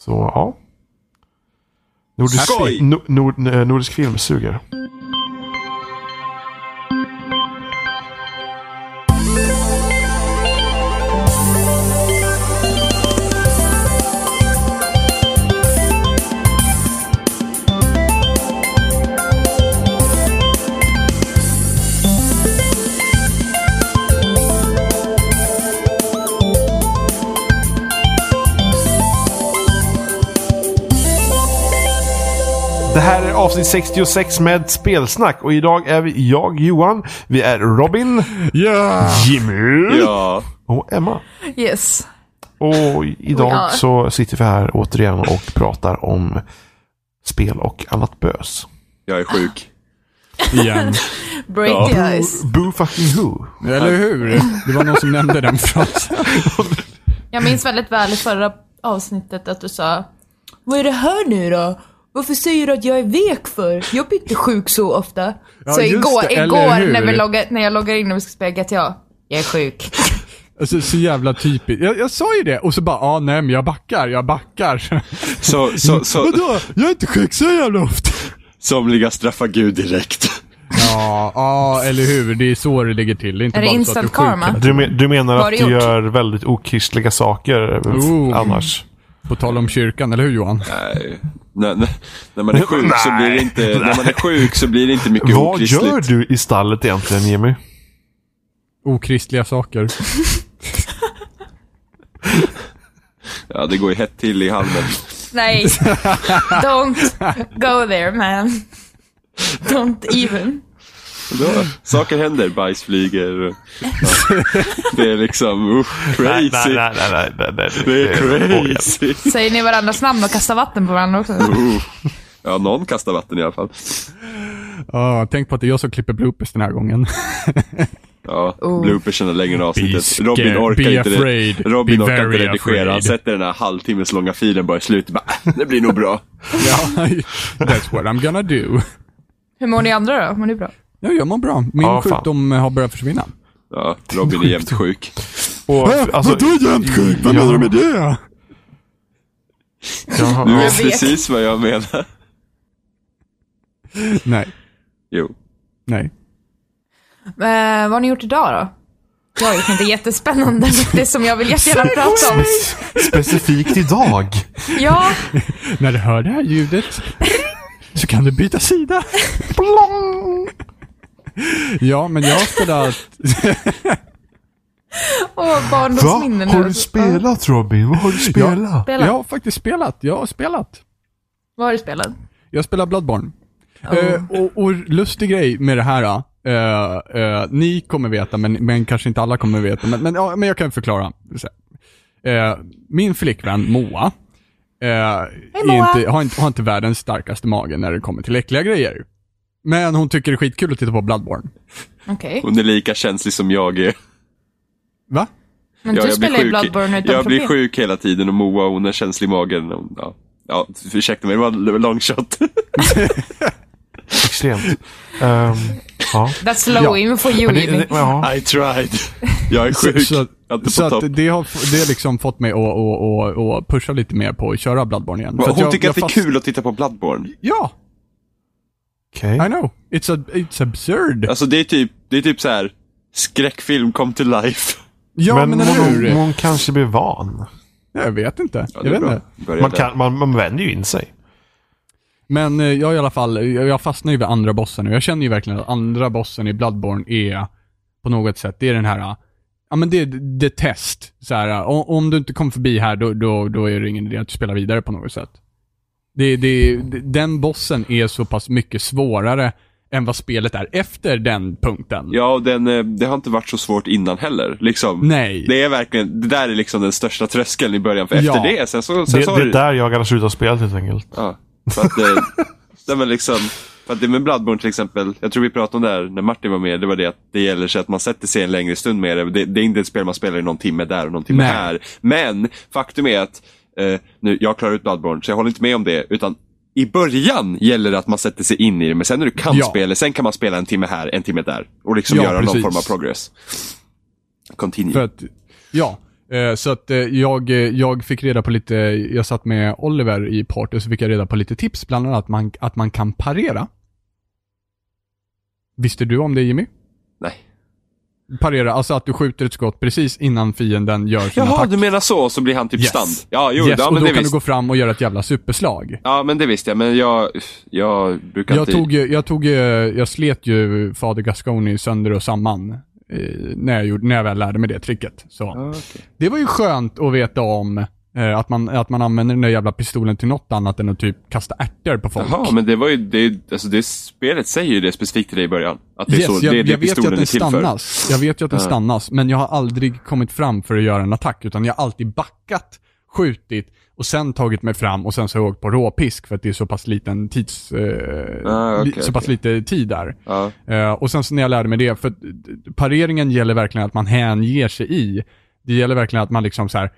Så ja. Nordisk, Skoj! no, nord, eh, nordisk film suger. Avsnitt 66 med spelsnack och idag är vi jag, Johan, vi är Robin, Ja! Jimmy Ja. och Emma. Yes. Och idag Ja. så sitter vi här återigen och pratar om spel och annat bös. Jag är sjuk. Igen. Break Ja. the ice. Boo fucking who? Eller hur? Det var någon som nämnde den frasen. Jag minns väldigt väl i förra avsnittet att du sa Vad är det här nu då? Varför säger du att jag är vek för? Jag blir inte sjuk så ofta. Ja, så igår, det, igår när, vi loggar, när jag loggar in och vi ska spela GTA, jag är sjuk. Alltså, så jävla typiskt. Jag, jag sa ju det och så bara, ah, nej men jag backar, jag backar. Så, så, så, Vadå? Jag är inte sjuk så jävla ofta. somliga straffar Gud direkt. Ja, ja, eller hur? Det är så det ligger till. Det är inte Är det bara så att instant du är sjuk karma? Du, men, du menar att du du gjort? gör väldigt okristliga saker Oh. annars? På tal om kyrkan, eller hur Johan? Nej. När, när, man är sjuk så blir det inte, när man är sjuk så blir det inte mycket Vad okristligt. gör du i stallet egentligen Jimmy? Okristliga saker. Ja, det går ju hett till i halmen. Nej. Don't go there man. Don't even. Då, saker händer, bajs flyger. Det är liksom, usch, crazy. nej, nej, nej, nej, nej, Det är crazy. Säger ni varandras namn och kastar vatten på varandra också? Uh. Ja, någon kastar vatten i alla fall. Ja, tänk på att det är jag som klipper bloopers den här gången. Ja, Oh. bloopersen är längre än avsnittet. Robin orkar be inte, afraid, Robin orkar inte redigera. Han sätter den här halvtimmes långa filen bara i slutet. Bara, äh, det blir nog bra. ja, that's what I'm gonna do. Hur mår ni andra då? Mår ni bra? Ja, jag mår bra. Min Ja, fan. sjukdom har börjat försvinna. Ja, Robin är jämt sjuk. Och, alltså, jämt sjuk? Vad menar du med det? Du vet vet. precis vad jag menar. Nej, Jo. nej. Eh, vad har ni gjort idag då? Jag har gjort något jättespännande faktiskt som jag vill jättegärna prata om. Specifikt idag. Ja, När du hör det här ljudet så kan du byta sida. Ja, men jag har spelat... åh barndomsminnen. Har du spelat Robin? Vad har du spelat? Spela. Jag har faktiskt spelat. Jag har spelat. Vad har du spelat? Jag spelar Bloodborne. Oh. Eh, och, och lustig grej med det här. eh, eh, ni kommer veta, men, men kanske inte alla kommer veta. Men, men, ja, men jag kan förklara. Eh, min flickvän Moa, eh, är Moa. inte, har, inte, har inte världens starkaste mage när det kommer till äckliga grejer. Men hon tycker det är skitkul att titta på Bloodborne. Okej. Hon är lika känslig som jag är. Va? Men Ja, du jag blir spelar ju sjuk- Bloodborne utan Jag blir problem. sjuk hela tiden och Moa hon är känslig i magen. Och, Ja, ja ursäkta mig, det var en long shot. Extremt. Ehm, ja. That's low Ja. info for you Men det, Jimmy. det, ja. I tried. Jag är sjuk. så, jag är inte så på topp. att det har, det har liksom fått mig att, att, att, att pusha lite mer på att köra Bloodborne igen. För Hon jag, tycker jag att det är fast- kul att titta på Bloodborne. Ja, Okej. I know. It's, a, it's absurd. Alltså det är typ, det är typ så här skräckfilm come to life. Ja, men, men hon, hon kanske blir van. Jag vet inte. Ja, jag vet bra. inte. Man, kan, man, man vänder ju in sig. Men eh, jag i alla fall, jag, fastnar ju vid andra bossen och jag känner ju verkligen att andra bossen i Bloodborne är på något sätt, det är den här, ja men det är det test. Så här, om, om du inte kommer förbi här då, då, då är det ingen idé att du spelar vidare på något sätt. Det, det, den bossen är så pass mycket svårare än vad spelet är efter den punkten. Ja, och den, eh, det har inte varit så svårt innan heller. Liksom. Nej. Det är verkligen, det där är liksom den största tröskeln i början. För efter Ja. det, sen så, sen Det, så det har är du... där jag hade slutat spela helt enkelt. Ja, för att det, det men liksom, för att det med Bloodborne till exempel, jag tror vi pratade om det här när Martin var med, det var det att det gäller sig att man sätter sig en längre stund med det. Det, det är inte ett spel man spelar i någon timme där och någon timme Nej. här. Men faktum är att, eh, nu, jag klarar ut Bloodborne, så jag håller inte med om det, utan i början gäller det att man sätter sig in i det, men sen när du kan Ja. spela, sen kan man spela en timme här, en timme där. Och liksom Ja, göra precis. någon form av progress. Continue. Att, ja. Eh, Så att eh, jag, eh, jag fick reda på lite, jag satt med Oliver i party så fick jag reda på lite tips, bland annat att man, att man kan parera. Visste du om det Jimmy? Nej. Parera, alltså att du skjuter ett skott precis innan fienden gör sin Jaha, attack. du menar så, så blir han typ Yes. stand. Ja, jo, yes, ja, och men då det kan visst. du gå fram och göra ett jävla superslag. Ja, men det visste jag, men jag, jag brukar Jag inte... tog, jag tog, ju- jag slet ju Fader Gasconi sönder och samman eh, när, jag gjorde, när jag väl lärde mig det tricket. Så. Ja, okej. Det var ju skönt att veta om att, man, att man använder den där jävla pistolen till något annat än att typ kasta ärtor på folk. Jaha, men det var ju, det, alltså det spelet säger ju det specifikt till dig i början. Att det är yes, så, jag, det är det jag vet ju att den till för. stannas. Jag vet ju att den stannas, men jag har aldrig kommit fram för att göra en attack, utan jag har alltid backat, skjutit och sen tagit mig fram och sen så har jag åkt på råpisk för att det är så pass liten tids... Eh, Ah, okej, li, så pass okej. lite tid där. Eh, och sen så när jag lärde mig det, för eh, pareringen gäller verkligen att man hänger sig i. Det gäller verkligen att man liksom så här.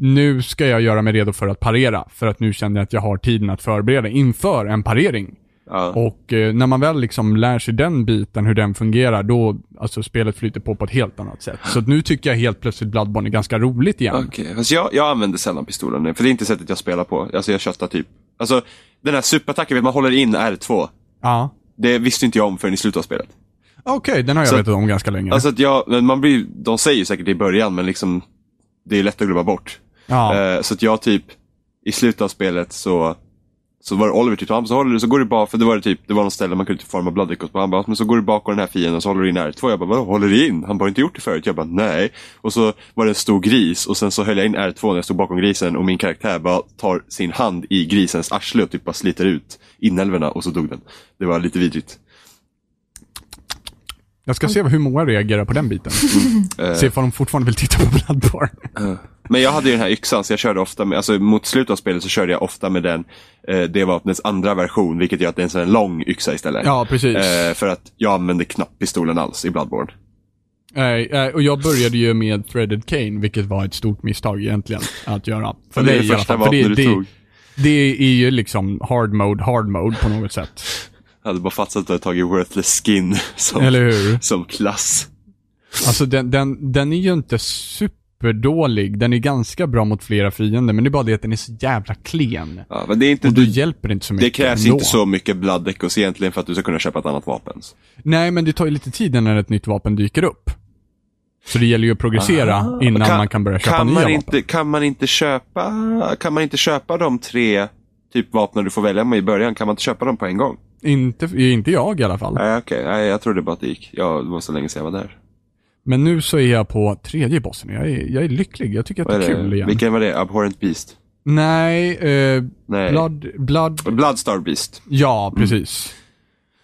Nu ska jag göra mig redo för att parera, för att nu känner jag att jag har tiden att förbereda inför en parering. Ja. Och eh, när man väl liksom lär sig den biten, hur den fungerar, då, alltså spelet flyter på på ett helt annat sätt. Så nu tycker jag helt plötsligt Bloodborne är ganska roligt igen. Okej, fast jag, jag använder sällan pistolen nu, för det är inte sättet jag spelar på. Alltså jag köttar typ, alltså den här superattacken, man håller in R2. Ja. Det visste inte jag om förrän i slutet av spelet. Okej, den har jag Så- vetat om ganska länge. Alltså att jag, men man blir, de säger säkert i början, men liksom det är lätt att glömma bort. ja. Eh, så att jag typ, i slutet av spelet så så var det Oliver typ, han så håller du, så går du bara, för det var det typ, det var något ställe man kunde typ forma blood echoes på. Han bara, men så går du bakom den här fienden och så håller du in R2. Jag bara, vadå, håller du in? Han bara, inte gjort det förut? Jag bara, nej. Och så var det en stor gris och sen så höll jag in R2 när jag stod bakom grisen och min karaktär bara tar sin hand i grisens arsle och typ bara sliter ut inälvorna och så dog den. Det var lite vidrigt. Jag ska se hur Moa reagerar på den biten. Eh, Se ifall de fortfarande vill titta på Bloodborne. Men jag hade ju den här yxan så jag körde ofta med, alltså mot slutet av spelet så körde jag ofta med den, eh, det vapnets andra version, vilket gör att det är en sån här lång yxa istället. Ja, precis. Eh, för att jag använde knappt pistolen alls i Bloodborne. Nej, eh, och jag började ju med Threaded Cane, vilket var ett stort misstag egentligen att göra. För det är det första vapnet du tog. det är ju liksom hard mode, hard mode på något sätt. Jag hade bara fattat att du hade tagit worthless skin som, som klass. Alltså den, den, den är ju inte superdålig. Den är ganska bra mot flera fiender, men det är bara det att den är så jävla klen. Ja, men det, är inte, Och då du, hjälper det inte så det mycket krävs ändå. inte så mycket blood echoes egentligen för att du ska kunna köpa ett annat vapen. Nej, men det tar ju lite tid när ett nytt vapen dyker upp. Så det gäller ju att progressera innan man kan börja köpa kan nya man vapen. inte, Kan man inte köpa, kan man inte köpa de tre typ vapnen du får välja med i början? Kan man inte köpa dem på en gång? Inte, inte jag i alla fall. Nej, okej. Nej, jag trodde bara att det gick. Ja, det var så länge sedan jag var där. Men nu så är jag på tredje bossen. Jag är, jag är lycklig. Jag tycker att Vad det är är kul det? igen. Vilken var det? Abhorrent Beast? Nej, eh, Nej. Blood, Blood, Bloodstar Beast. ja precis.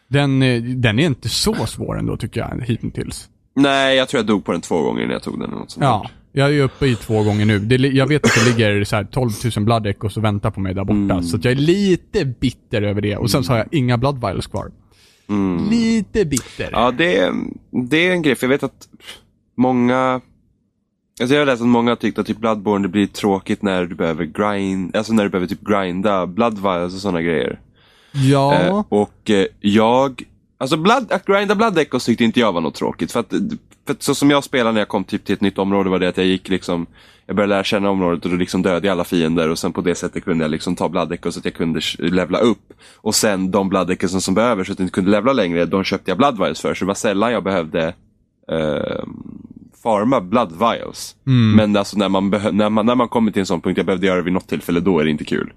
Den, eh, den är inte så svår ändå tycker jag, hittills. Nej, jag tror jag dog på den två gånger när jag tog den. Eller något sånt Ja, jag är uppe i två gånger nu. Det, jag vet att det ligger så här 12 000 blood och väntar på mig där borta. Mm. Så jag är lite bitter över det. Och sen så har jag inga blood vials kvar. Lite bitter. Mm. Ja, det är, det är en grej. För jag vet att många... Alltså jag har läst att många har tyckt att typ Bloodborne det blir tråkigt när du behöver grind, alltså när du behöver typ grinda blood vials och sådana grejer. Ja. Eh, och eh, jag, alltså blood, att grinda blood echoes tyckte inte jag var något tråkigt. För att, för så som jag spelade när jag kom typ till ett nytt område var det att jag gick liksom, jag började lära känna området och då liksom dödade jag alla fiender och sen på det sättet kunde jag liksom ta blood echoes så att jag kunde levla upp. Och sen de blood echoes som behöver så att jag inte kunde levla längre, de köpte jag blood vials för. Så det var sällan jag behövde eh, farma blood vials. Men alltså när man, när, man, när man kommer till en sån punkt, jag behövde göra det vid något tillfälle, då är det inte kul.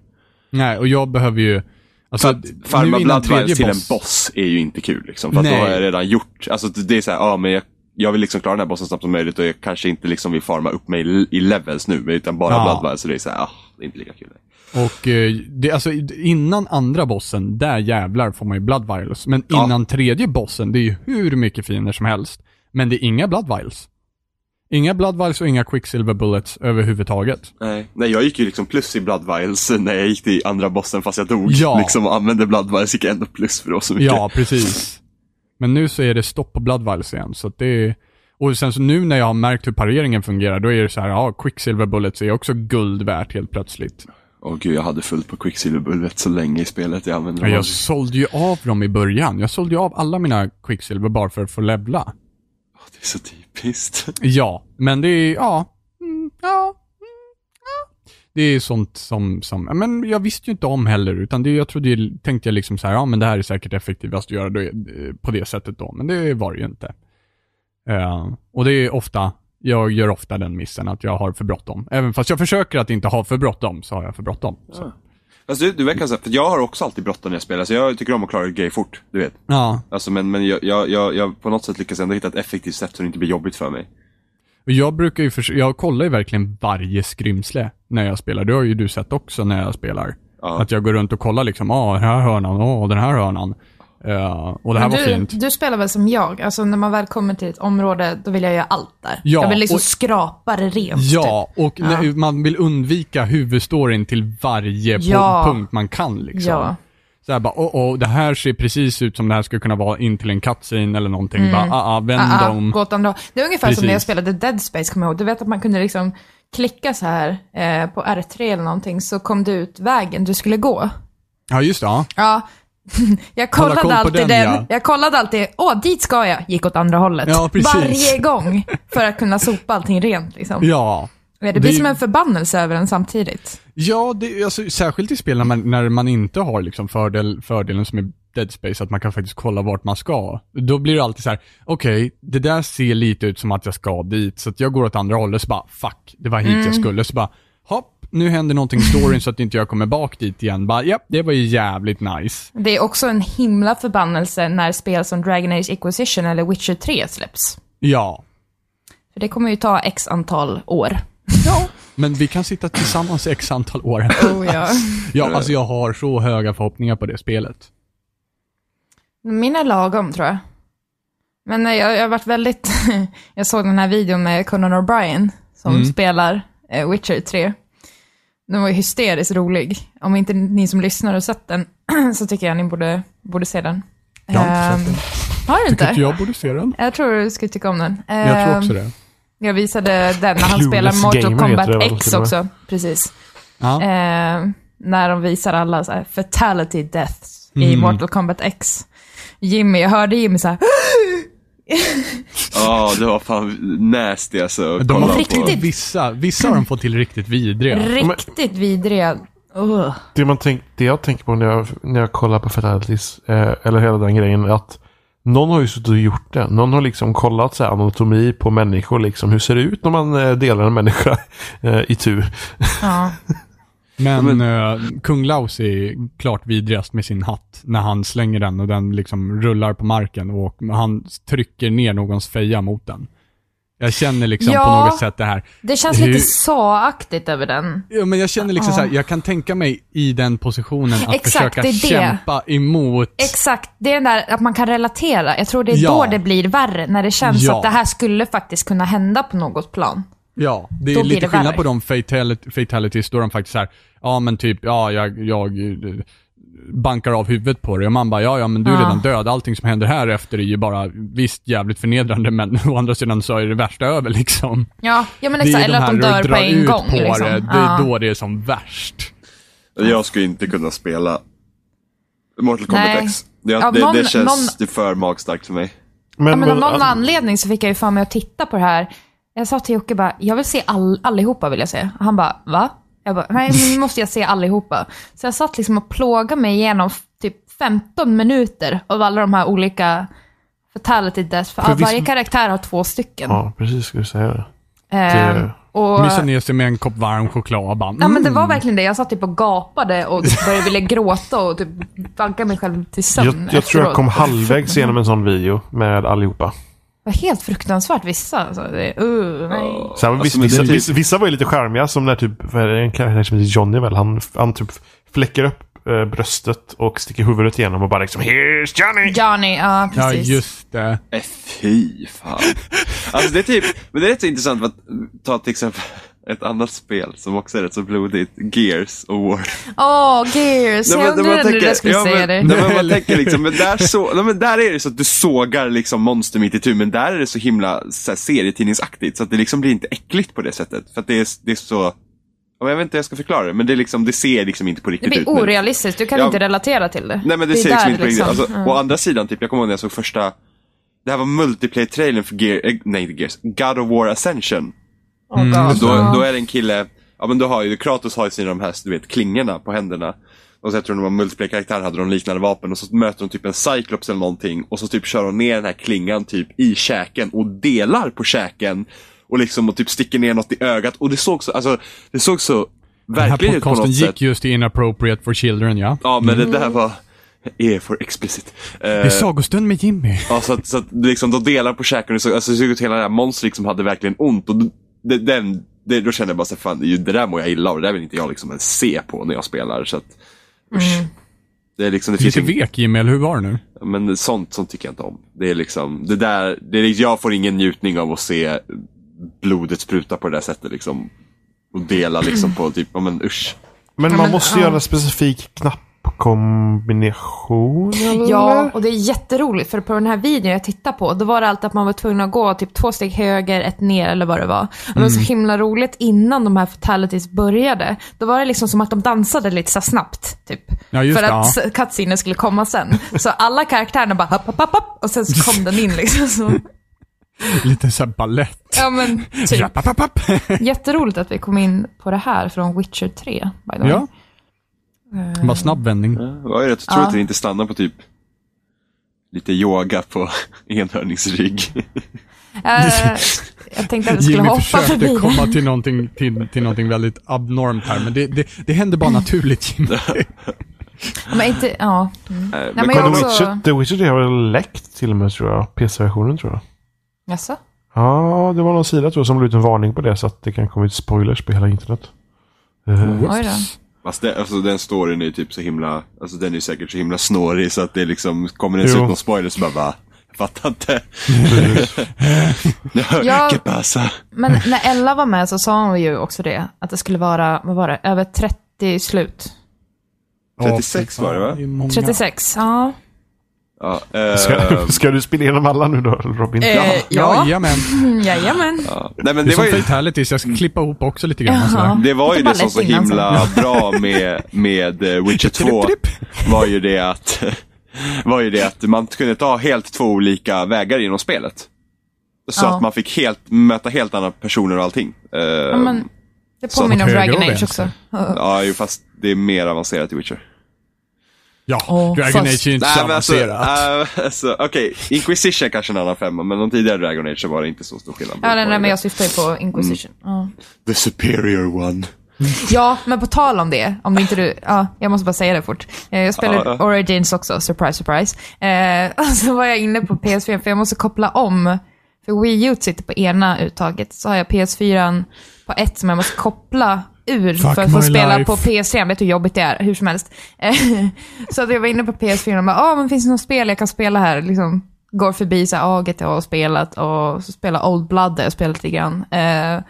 Nej, och jag behöver ju... Alltså, att farma nu innan blood vials tredje till en boss är ju inte kul. Liksom, för då har jag redan gjort, alltså det det är så här, ja men jag, jag vill liksom klara den här bossen så snabbt som möjligt och jag kanske inte liksom vill farma upp mig i- levels nu, utan bara Ja. blood vials. Så det är så här, ah, det är inte lika kul. Och eh, det, alltså innan andra bossen, där jävlar får man ju blood vials. Men Ja. innan tredje bossen, det är ju hur mycket fiender som helst. Men det är inga blood vials. Inga blood vials och inga quicksilver bullets överhuvudtaget. Nej. Nej, jag gick ju liksom plus i blood vials när jag gick till andra bossen fast jag dog. Ja. Liksom och använde blood vials gick jag ändå plus för då så mycket. Ja, precis. Men nu så är det stopp på blood vials igen, så det är... Och sen så nu när jag har märkt hur pareringen fungerar, då är det så här, ja, quicksilver bullets är också guld värt helt plötsligt. Åh gud, jag hade fullt på quicksilver bullet så länge i spelet. Jag använde dem jag aldrig. sålde ju av dem i början. Jag sålde ju av alla mina quicksilver bara för att få levla. Det är så typiskt. Ja, men det är, ja. mm, Ja. Ja. Det är sånt som, som, ja, men jag visste ju inte om heller, utan det, jag trodde, ju- tänkte jag liksom så här, ja men det här är säkert effektivast att göra det, eh, på det sättet då, men det var det ju inte. Eh, och det är ofta, jag gör ofta den missen att jag har för bråttom. Även fast jag försöker att inte ha för bråttom, så har jag för bråttom. Så. Fast du, du verkar så, för jag har också alltid bråttom när jag spelar, så jag tycker om att klara grejer fort, du vet. Ja, Alltså men, men jag, jag, jag, jag på något sätt lyckas ändå hitta ett effektivt sätt så det inte blir jobbigt för mig. Och jag brukar ju förs- jag kollar ju verkligen varje skrymsle när jag spelar. Det har ju du sett också när jag spelar. Ja. Att jag går runt och kollar liksom, ja den här hörnan, åh den här hörnan. Eh, och det här Men var du, fint. du spelar väl som jag? Alltså när man väl kommer till ett område, då vill jag göra allt där. Ja, jag vill liksom och- skrapa det rent. Ja, och Ja. när- man vill undvika huvudstoryn till varje Ja. punkt man kan liksom. Ja. Så här bara, åh, åh, det här ser precis ut som det här skulle kunna vara in till en cutscene eller någonting. Bara, ah, ah, vänd Ah, ah, om. gå åt andra. Det är ungefär som när jag Precis. spelade Dead Space, kommer jag ihåg. Du vet att man kunde liksom klicka så här eh, på R3 eller någonting, så kom det ut vägen du skulle gå. Ja, just det. Ja. Ja, jag kollade på alltid den, den. ja. Jag kollade alltid, åh, dit ska jag. Gick åt andra hållet. Ja, precis. Varje gång. För att kunna sopa allting rent liksom. Ja. Det blir det som en förbannelse över den samtidigt. Ja, det, alltså, särskilt i spel när man, när man inte har liksom fördel, fördelen som är Dead Space, att man kan faktiskt kolla vart man ska. Då blir det alltid så här: okej, det där ser lite ut som att jag ska dit, så att jag går åt andra hållet, så bara fuck, det var hit Mm. jag skulle. Så bara, hopp, nu händer någonting i storyn så att inte jag kommer bak dit igen. Bara, ja, det var ju jävligt nice. Det är också en himla förbannelse när spel som Dragon Age Inquisition eller Witcher 3 släpps. Ja. För det kommer ju ta x antal år. Men vi kan sitta tillsammans i x antal år. Oh, ja. Ja, alltså jag har så höga förhoppningar på det spelet. Min är lagom, tror jag. Men jag, jag har varit väldigt... jag såg den här videon med Conan O'Brien som Mm. spelar eh, Witcher 3. Den var ju hysteriskt rolig. Om inte ni som lyssnar har sett den så tycker jag ni borde, borde se den. Jag har inte Ehm, sett Har du inte? Tycker jag borde se den. Jag tror du skulle tycka om den. Jag tror också Ehm, det. Jag visade den när han spelar Mortal Gamer Kombat det X också. Precis. Ja. Eh, när de visar alla så här fatality deaths i Mm. Mortal Kombat X. Jimmy, jag hörde Jimmy så här, Ja, det var fan nasty alltså. att De har fått till vissa, vissa har de fått till riktigt vidriga. riktigt vidriga. Ugh. Det, man tänk, det jag tänker på när jag, när jag kollar på Fatalities, eh, eller hela den grejen, är att någon har ju suttit och gjort det. Någon har liksom kollat så här, anatomi på människor, liksom. Hur ser det ut när man eh, delar en människa eh, i tur? Ja. Men eh, Kung Laos är klart vidrigast med sin hatt när han slänger den och den liksom rullar på marken och han trycker ner någons feja mot den. Jag känner liksom på Ja. något sätt det här. Det känns Hur- lite så-aktigt över den. Ja, men jag känner liksom Ja. så här, jag kan tänka mig i den positionen att Exakt, försöka det det. kämpa emot. Exakt, det är den där att man kan relatera. Jag tror det är Ja. då det blir värre, när det känns Ja. att det här skulle faktiskt kunna hända på något plan. Ja, det är Då lite det skillnad värre. på de fatalities då de faktiskt så här, ja men typ, ja jag, jag eh, bankar av huvudet på dig och man bara, ja ja men du är Ja. redan död, allting som händer här efter är ju bara, visst jävligt förnedrande men å andra sidan så är det värsta över liksom. Ja, ja men exakt. de Eller att de dör på en ut gång. på liksom. det, det ja. är då det är som värst. Jag skulle inte kunna spela Mortal Kombat Nej. X. Det, Ja, det, någon- det känns någon- för magstarkt för mig. Men, Ja, men av någon att- anledning så fick jag ju för mig att titta på det här. Jag sa till Jocke bara, jag vill se all, allihopa vill jag se. Han bara, va? Jag bara, nej nu måste jag se allihopa. Så jag satt liksom och plågade mig igenom typ 15 minuter av alla de här olika fatality deaths. För, För visst- varje karaktär har två stycken. Ja, precis skulle jag säga det. Ehm, det- och, Mysa ner sig med en kopp varm choklad och bara, Ja men det mm. var verkligen det. Jag satt typ och gapade och började vilja gråta och typ vankade mig själv till sömn Jag, jag tror jag kom halvvägs igenom en sån video med allihopa. Var helt fruktansvärt vissa. Alltså, det, uh, nej. Sen, Alltså, vissa, typ- vissa, vissa var ju lite charmiga som när typ, vad är det, en karaktär som heter Johnny väl, han, han typ fläcker upp eh, bröstet och sticker huvudet igenom och bara liksom Here's Johnny! Johnny, ja Ja precis. just det. Äh, fy fan. Alltså det är typ, men det är rätt så intressant för att ta till exempel ett annat spel som också är rätt så blodigt, Gears of War. Åh, Gears. Nej, jag men undrade när du skulle ja, säga men- det. Nej, men man tänker liksom, men där, så, nej, men där är det så att du sågar liksom monster mitt i tur, men där är det så himla så här, serietidningsaktigt, så att det liksom blir inte äckligt på det sättet. För att det är, det är så, ja, jag vet inte hur jag ska förklara det, men det, är liksom, det ser liksom inte på Det riktigt blir ut. men- orealistiskt, du kan Ja. inte relatera till det. Nej men det, är ser liksom inte på riktigt. Alltså, ja. Å andra sidan, typ, jag kommer ihåg när jag såg första, det här var multiplayer-trailern för Gear, eh, nej Gears, God of War Ascension. Oh Mm, Då, då är det en kille, ja men då har ju Kratos har ju sina de här du vet, klingorna på händerna. Och så jag tror de var multiplayer-karaktär hade de liknande vapen och så möter de typ en Cyclops eller någonting och så typ kör de ner den här klingan typ i käken och delar på käken. Och liksom och typ sticker ner något i ögat och det såg så, alltså det såg så Den här verkligen ut på något gick sätt. just till Inappropriate for Children, ja. Ja men det där var, är för explicit. Det är Eh, sagostund med Jimmy. Ja, så att, så att liksom, de delar på käken och så, alltså, det såg ut hela det här monstret liksom hade verkligen ont. Och det, den, det, då kände jag bara så fan, det, är ju- det där mår jag illa av. Det där vill inte jag liksom ens se på när jag spelar. Så att, usch. Det är liksom, det finns Lite vek Jimmy, eller hur var det nu? men sånt, sånt tycker jag inte om. Det är liksom, det där, det är, liksom- jag får ingen njutning av att se blodet spruta på det där sättet liksom. Och dela liksom på typ, ja men usch. Men man måste göra en specifik knappkombination eller? Ja, och det är jätteroligt för på den här videon jag tittade på, då var det alltid att man var tvungen att gå typ två steg höger, ett ner eller vad det var. Och det var så himla roligt innan de här fatalities började. Då var det liksom som att de dansade lite så snabbt, typ. Ja, just för att ja. cutscenen skulle komma sen. Så alla karaktärerna bara hopp, hopp, hopp, hopp, och sen så kom den in liksom. Så, Lite såhär balett. ja men typ. Jätteroligt att vi kom in på det här från Witcher 3, by the way. Ja. Bara snabb vändning. Det var ju rätt otroligt Ja. att det inte stannar på typ lite yoga på enhörningsrygg. Eh, jag tänkte att jag skulle Jimmy hoppa försökte förbi det. komma till någonting, till, till någonting väldigt abnormt här, men det, det, det händer bara naturligt Jimmy. Men inte, ja. Mm. Eh, Nej, men men jag också... Witcher, The Witcher 3 har väl läckt till och med tror jag. PC-versionen tror jag. Jaså? Ja, det var någon sida tror jag som la ut en varning på det så att det kan komma ut spoilers på hela internet. Eh, Oj då. Fast det, alltså, den storyn är ju typ så himla, alltså den är säkert så himla snårig så att det liksom, kommer det ens Jo. ut någon spoiler så bara va? Fattar inte. ja? Men när Ella var med så sa hon ju också det, att det skulle vara, vad var det, över 30 slut. 36 var det, va? är många. 36, ja. Ja, eh, Ska, ska du spela igenom alla nu då Robin? Eh, Ja, ja. jajamän. Mm, Jajamän. ja. Nej men Det är det som var ju, fatalities, jag ska klippa ihop också lite grann. Sådär. det var ju Lite det som så balett innan, himla bra med, med eh, Witcher 2. Tripp, Var ju det att, var ju det att man kunde ta helt två olika vägar genom spelet. Så Ja. att man fick helt, möta helt andra personer och allting. Ja, men, det Så påminner om Dragon Age också. Ja, ju, fast det är mer avancerat i Witcher. Ja, Åh, Dragon fast- Age är inte så Nej, men alltså, avancerat. äh, alltså, Okej, Inquisition kanske en annan femma, men de tidigare Dragon Age så var det inte så stor skillnad. Ja, nej, nej, men jag syftar ju på Inquisition. Ja. The superior one. Ja, men på tal om det, om inte du, ja, jag måste bara säga det fort. Eh, Jag spelade Ja, ja. Origins också, surprise, surprise. Eh, så var jag inne på PS4, för jag måste koppla om. För Wii U sitter på ena uttaget, så har jag PS4 på ett som jag måste koppla ur Fuck för att få spela life. på PS3. Vet du hur jobbigt det är, hur som helst. Så att jag var inne på PS4 och bara, ah, men finns det något spel jag kan spela här? Liksom, går förbi så här, ah, GTA har spelat och så spelar Old Blood, där jag spelat lite grann. Eh,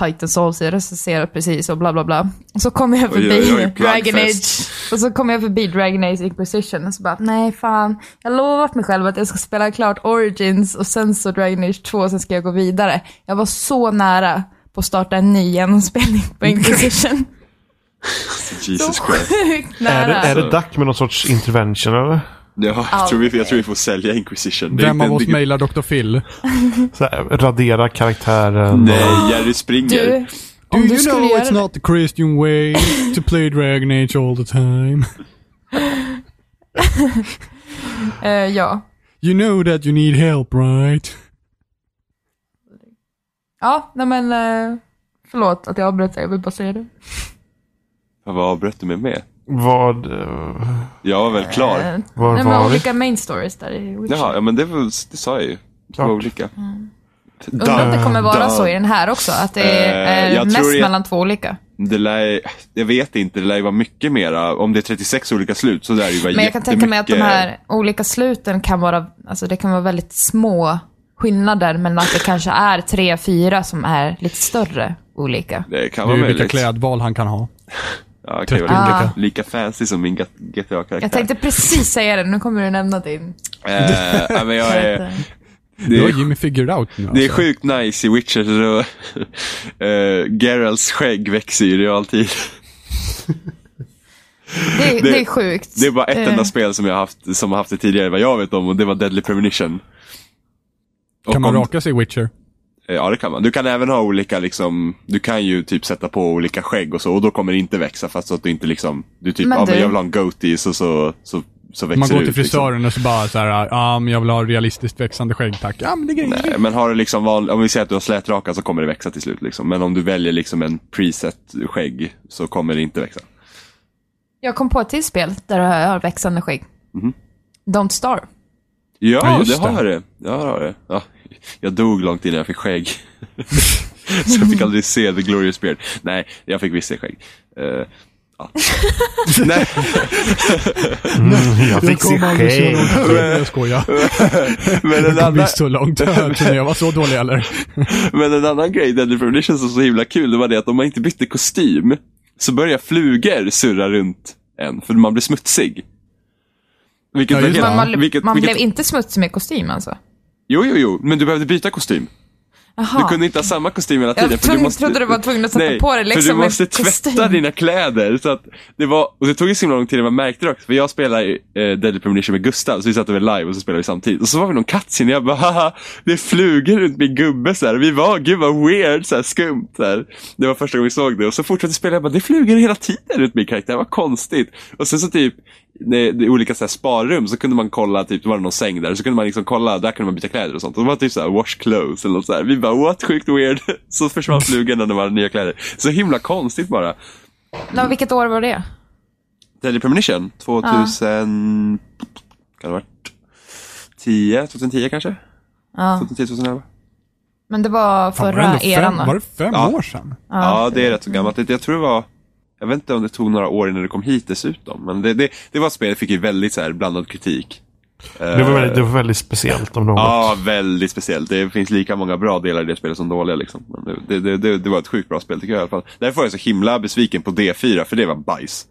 Titan Souls är recenserat precis och bla bla bla. Och så kommer jag Oj, oj, förbi oj, Dragon. Age. Och så kommer jag förbi Dragon Age Inquisition och så bara, nej fan. Jag har lovat mig själv att jag ska spela klart Origins och sen så Dragon Age 2 och sen ska jag gå vidare. Jag var så nära på att starta en ny genomspelning på Inquisition. Jesus så Christ. sjukt Är nära. det, är det dack med någon sorts intervention eller? Ja, jag, tror vi, jag tror vi får sälja Inquisition. Det är Vem av oss mailar Dr. Phil? Så här, radera karaktären? Nej, Jerry Springer. Du, Do om du you skulle know göra it's det. not the Christian way to play Dragon Age all the time? Eh, ja. You know that you need help, right? Ja, nej men, eh, förlåt att jag avbröt dig, jag vill bara säga det. Vad avbröt du mig med? Vad... eh, Jag var väl klar. Eh, Var nej, var men vi? olika main stories där i Witcher. Jaha, ja men det, var, det sa jag ju. Två Klart. olika. Undrar om det kommer vara så i den här också, att det är Eh, eh, jag mest tror jag- mellan två olika. Det lär, jag vet inte, det lär ju vara mycket mera. Om det är 36 olika slut så lär det ju vara Men jag kan tänka mig att de jättemycket- här olika sluten kan vara, alltså det kan vara väldigt små skillnader, men att det kanske är tre, fyra som är lite större olika. Det kan Det är vara ju vilka möjligt. klädval han kan ha. Ja, 30 vara olika. lika, fancy som min GTA-karaktär. Jag tänkte precis säga det, nu kommer du nämna din. Eh, men jag är, Det det, har är, Jimmy figured out nu det är alltså. sjukt nice i Witcher. Så, uh, Geralts skägg växer ju i realtid. Det, är- Det- det är sjukt. Det är bara ett Eh, enda spel som jag har haft, som har haft det tidigare vad jag vet om och det var Deadly Premonition. Och Kan man om- raka sig i Witcher? Eh, Ja, det kan man. Du kan även ha olika, liksom, du kan ju typ sätta på olika skägg och så och då kommer det inte växa fast så att du inte liksom, du typ, Men ja men du- jag vill ha en goatee så, så, så, så växer Man går till ut, liksom. frisören och så bara så här, ja men jag vill ha realistiskt växande skägg tack. Ja men det grejer. Nej, men har du liksom van, om vi säger att du har slätraka så kommer det växa till slut liksom. Men om du väljer liksom en preset skägg så kommer det inte växa. Jag kom på ett till spel där jag har växande skägg. Mhm. Don't Starve. Ja, Ja, det det. har det. Ja, det har det. Ja, jag dog långt innan jag fick skägg. så jag fick aldrig se The Glorious Beard. Nej, jag fick visst se skägg. Eh, ja. Nej, Mm, jag fick se skägg. Jag skojar. men en Jag kom annan, visst så långt. Jag var så dålig eller? men en annan grej i Deadly Premonition som var så himla kul, det var det att om man inte bytte kostym så börjar flugor surra runt en, för man blir smutsig. Vilket Ja, det. Man, man, vilket, man vilket, blev inte smutsig med kostym alltså? Jo, jo, jo, men du behövde byta kostym. Jaha. Du kunde inte ha samma kostym hela tiden. Jag för du måste, trodde du var tvungen att sätta Nej, på dig liksom för du en måste tvätta kostym. dina kläder. Så att det var, och det tog ju så himla lång tid man märkte det också. För jag spelade eh, Deadly Premonition med Gustav, så vi satt över live och så spelade vi samtidigt. Och så var vi någon cutscene och jag bara haha, det flugor runt min gubbe så här. Vi var, gud vad weird, så här, skumt. Så här. Det var första gången vi såg det. Och så fortsatte vi spela, jag bara, det flugor hela tiden runt min karaktär, vad konstigt. Och sen så typ, det, det är olika så här, sparrum så kunde man kolla, typ, det var någon säng där, så kunde man liksom kolla, där kunde man byta kläder och sånt. Och det var typ så här, wash clothes eller något så här. Vi bara, what, sjukt weird. Så försvann flugorna när man hade nya kläder. Så himla konstigt bara. Ja, vilket år var det? Deadly Premonition, 2000... Kan det ha varit 10? 2010 kanske? Ja. 2010, 2011? Men det var Fan, var, det förra eran fem, va? var det fem Ja. år sedan? Ja, det är rätt så gammalt. Det- Jag tror det var... Jag vet inte om det tog några år innan det kom hit dessutom. Men det, det, det var ett spel, det fick ju väldigt så här blandad kritik. Det var, väldigt, det var väldigt speciellt om något. Ja, väldigt speciellt. Det finns lika många bra delar i det spelet som dåliga. Liksom. Det, det, det, det var ett sjukt bra spel tycker jag i alla fall. Därför var jag så himla besviken på D4, för det var bajs.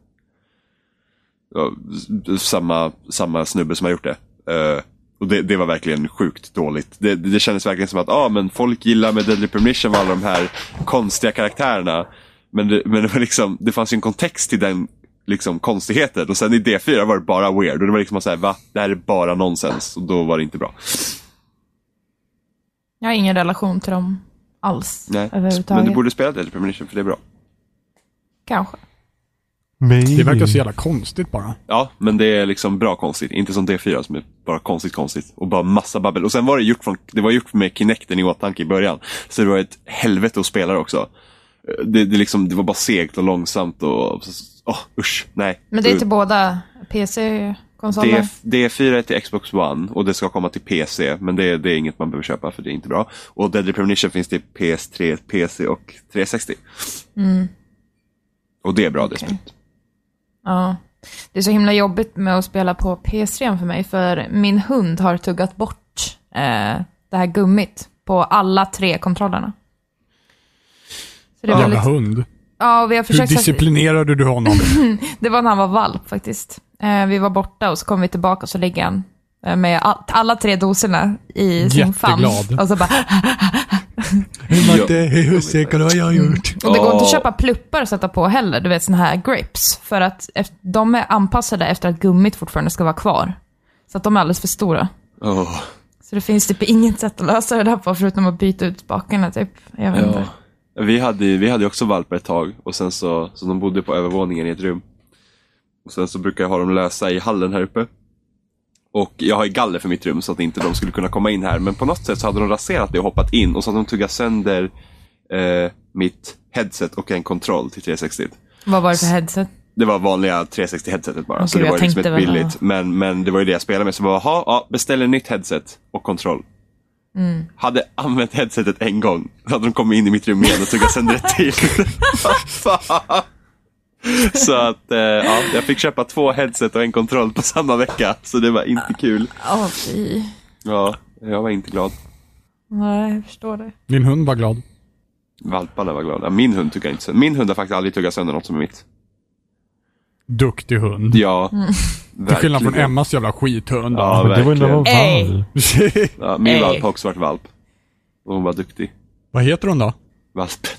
Samma, samma snubbe som har gjort det. Eh, och det, det var verkligen sjukt dåligt. Det, det, kändes verkligen som att ah, men folk gillar med Deadly Premonition var alla de här konstiga karaktärerna. Men det, men det, var liksom, det fanns ju en kontext till den liksom, konstigheten. Och sen i D4 var det bara weird. Och det var liksom så här, va? Det här är bara nonsens. Och då var det inte bra. Jag har ingen relation till dem alls. Nej. Överhuvudtaget. Men du borde spela Deadly Premonition för det är bra. Kanske. Men... Det verkar så jävla konstigt bara. Ja, men det är liksom bra konstigt. Inte som D4 som är bara konstigt konstigt. Och bara massa babbel. Och sen var det gjort, från, det var gjort med Kinecten i åtanke i början. Så det var ett helvete att spela det också. Det, det, liksom, det var bara segt och långsamt och... Åh, usch, nej. Men det är till båda PC-konsoler? D, D4 är till Xbox One och det ska komma till PC. Men det, det är inget man behöver köpa för det är inte bra. Och Deadly Premonition finns till PS3, PC och 360. Och det är bra det Okej. spelet. Ja. Det är så himla jobbigt med att spela på PS3 för mig, för min hund har tuggat bort eh, det här gummit på alla tre kontrollerna. Så det, är Jävla väldigt, hund. ja, vi har Hur försökt... disciplinerade du honom? Det var när han var valp faktiskt. Eh, vi var borta och så kom vi tillbaka och så ligger han eh, med all, alla tre doserna i sin famn. Jätteglad. Och så bara... Matte, hej husse, kolla vad jag har gjort. Och det går inte att köpa pluppar att sätta på heller, du vet såna här grips. För att de är anpassade efter att gummit fortfarande ska vara kvar. Så att de är alldeles för stora. Åh. Så det finns typ inget sätt att lösa det där på förutom att byta ut spakarna typ. Jag vet inte. Vi hade, vi hade också valpar ett tag och sen så, så de bodde på övervåningen i ett rum. Och sen så brukar jag ha dem lösa i hallen här uppe. Och jag har ju galler för mitt rum så att inte de skulle kunna komma in här. Men på något sätt så hade de raserat det och hoppat in och så hade de tuggat sönder eh, mitt headset och en kontroll till 360. Vad var det för headset? Det var vanliga 360 headsetet bara. så Okej, det jag var liksom ett billigt. Men, men det var ju det jag spelade med. Så bara, "Jaha, ja, beställ ett nytt headset och kontroll. Mm. Hade använt headsetet en gång. Då hade de kommit in i mitt rum igen och tuggat sönder ett till. Så att, eh, ja, jag fick köpa två headset och en kontroll på samma vecka. Så det var inte kul. Fy. Ja, jag var inte glad. Nej, jag förstår det. Din hund var glad. Valparna var glada. Min hund tuggar inte sönder. Min hund har faktiskt aldrig tuggat sönder något som är mitt. Duktig hund. Ja, Till skillnad från verkligen. Emmas jävla skithund. Ja, Men det var ju när man var Ey. Ja, min Ey. valp har också varit valp. Och hon var duktig. Vad heter hon då? Valpen.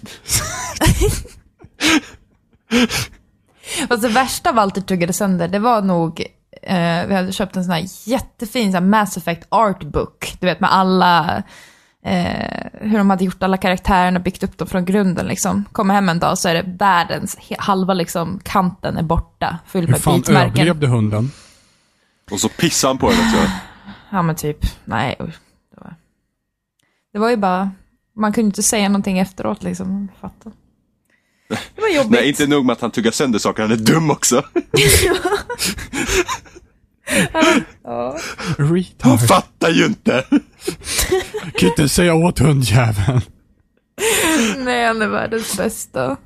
Fast det värsta Walter tuggade sönder, det var nog, eh, vi hade köpt en sån här jättefin sån här Mass Effect Art Book. Du vet med alla eh, hur de hade gjort alla karaktärerna, byggt upp dem från grunden liksom. Kommer hem en dag så är det världens, halva liksom kanten är borta, full Hur med fan bitmärken. överlevde hunden? Och så pissar han på den också. Ja men typ, nej. Det var, det var ju bara, man kunde inte säga någonting efteråt liksom. Fatta. Det var jobbigt. Nej, inte nog med att han tuggar sönder saker, han är dum också. Ja. Han Retard. fattar ju inte. Kan inte säga åt hundjäveln. Nej, han är världens bästa.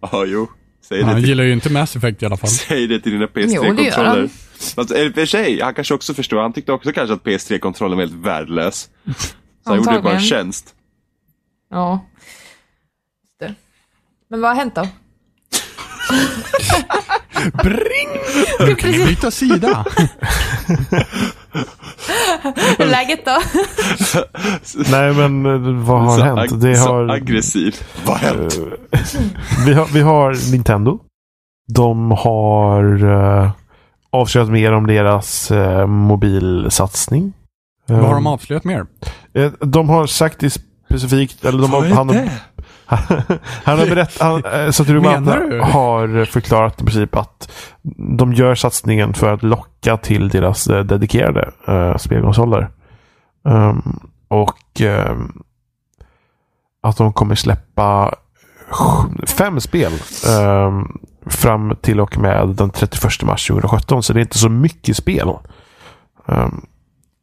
Ja, jo. Säg det, Han till, gillar ju inte Mass Effect i alla fall. säg det till dina Jo, det gör PS3-kontroller. han. Fast eller för sig, han kanske också förstår. Han tyckte också kanske att PS3-kontrollen var helt värdelös. Så han gjorde det bara en tjänst. Ja. Men vad har hänt då? Bring! Du kan ju byta sida. Hur är läget då? Nej, men eh, vad har så hänt? Det så har, aggressiv. Vad har hänt? vi, har, vi har Nintendo. De har uh, avslöjat mer om deras uh, mobilsatsning. Vad har de avslöjat mer? eh, De har sagt det specifikt, eller de har, Vad är han, har- det? han har berättat, han, eh, du? har förklarat i princip att de gör satsningen för att locka till deras eh, dedikerade uh, spelkonsoler. Um, och ehm, att de kommer släppa fem spel ehm, fram till och med den 31 mars 2017. Så det är inte så mycket spel. Ehm,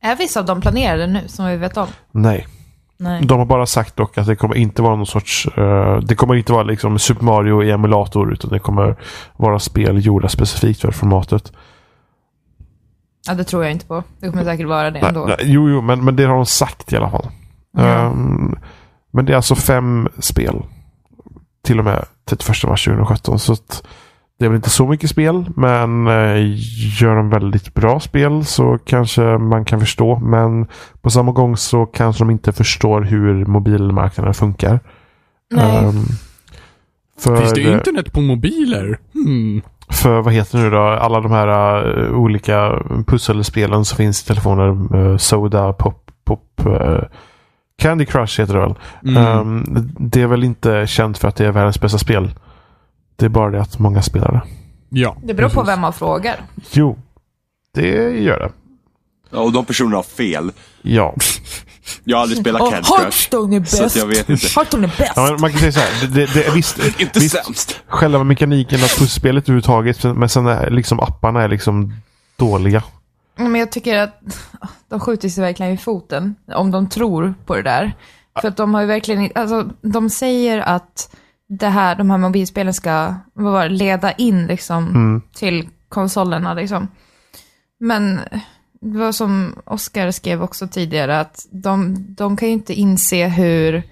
Är vissa av dem planerade nu, som vi vet om? nej. Nej. De har bara sagt dock att det kommer inte vara någon sorts... eh, det kommer inte vara liksom Super Mario i emulator utan det kommer vara spel gjorda specifikt för formatet. Ja, det tror jag inte på. Det kommer säkert vara det Nej, ändå. nej, jo, jo, men, men det har de sagt i alla fall. Ja. Ehm, men det är alltså fem spel. Till och med 31 mars 2017. Så att det är väl inte så mycket spel. Men eh, gör de väldigt bra spel så kanske man kan förstå. Men på samma gång så kanske de inte förstår hur mobilmarknaden funkar. Nej. Ehm, för, Finns det internet på mobiler? Hmm. för vad heter det nu då? Alla de här eh, olika pusselspelen som finns i telefoner. eh, Soda, Pop, Pop. eh, Candy Crush heter det väl. Mm. Ehm, det är väl inte känt för att det är världens bästa spel. Det är bara det att många spelar det. ja, Det beror på vem man frågar. Jo, det gör det. Ja, och de personerna har fel. Ja. Jag har aldrig spelat Candy Crush. Hearthstone är bäst! jag vet inte. Hearthstone är bäst! ja men man kan säga så här. Det, det, det, visst, Inte visst, sämst. själva mekaniken av pusselspelet överhuvudtaget. Men sen är liksom apparna är liksom dåliga. Men jag tycker att de skjuter sig verkligen i foten om de tror på det där. För att de har ju verkligen, alltså de säger att det här, de här mobilspelen ska vad var det, leda in liksom Mm. till konsolerna liksom. Men det var som Oscar skrev också tidigare, att de, de kan ju inte inse hur...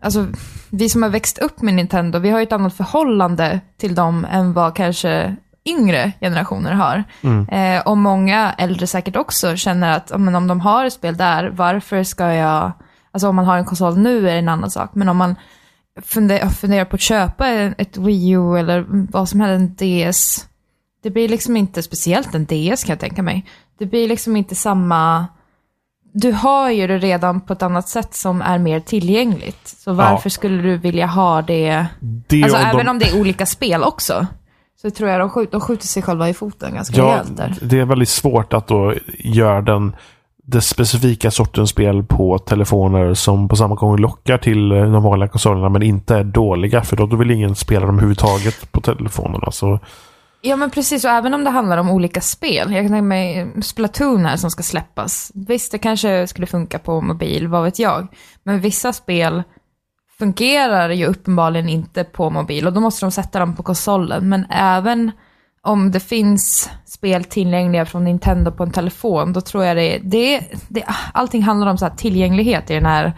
Alltså, vi som har växt upp med Nintendo, vi har ju ett annat förhållande till dem än vad kanske yngre generationer har. Eh, och många äldre säkert också känner att men om de har ett spel där, varför ska jag... Alltså om man har en konsol nu är det en annan sak, men om man funderar, funderar på att köpa ett Wii U eller vad som helst, en DS, det blir liksom inte, speciellt en DS kan jag tänka mig, det blir liksom inte samma... Du har ju det redan på ett annat sätt som är mer tillgängligt. Så varför skulle du vilja ha det? Det Alltså även de, om det är olika spel också. Så tror jag de skjuter, de skjuter sig själva i foten ganska Ja, rejält där. det är väldigt svårt att då göra den den specifika sortens spel på telefoner som på samma gång lockar till eh, de vanliga konsolerna men inte är dåliga för då, då vill ingen spela dem överhuvudtaget på telefonerna. Så Ja men precis, och även om det handlar om olika spel. Jag kan tänka mig Splatoon här som ska släppas. Visst, det kanske skulle funka på mobil, vad vet jag. Men vissa spel fungerar ju uppenbarligen inte på mobil och då måste de sätta dem på konsolen. Men även om det finns spel tillgängliga från Nintendo på en telefon, då tror jag det, det, det allting handlar om så här tillgänglighet i den här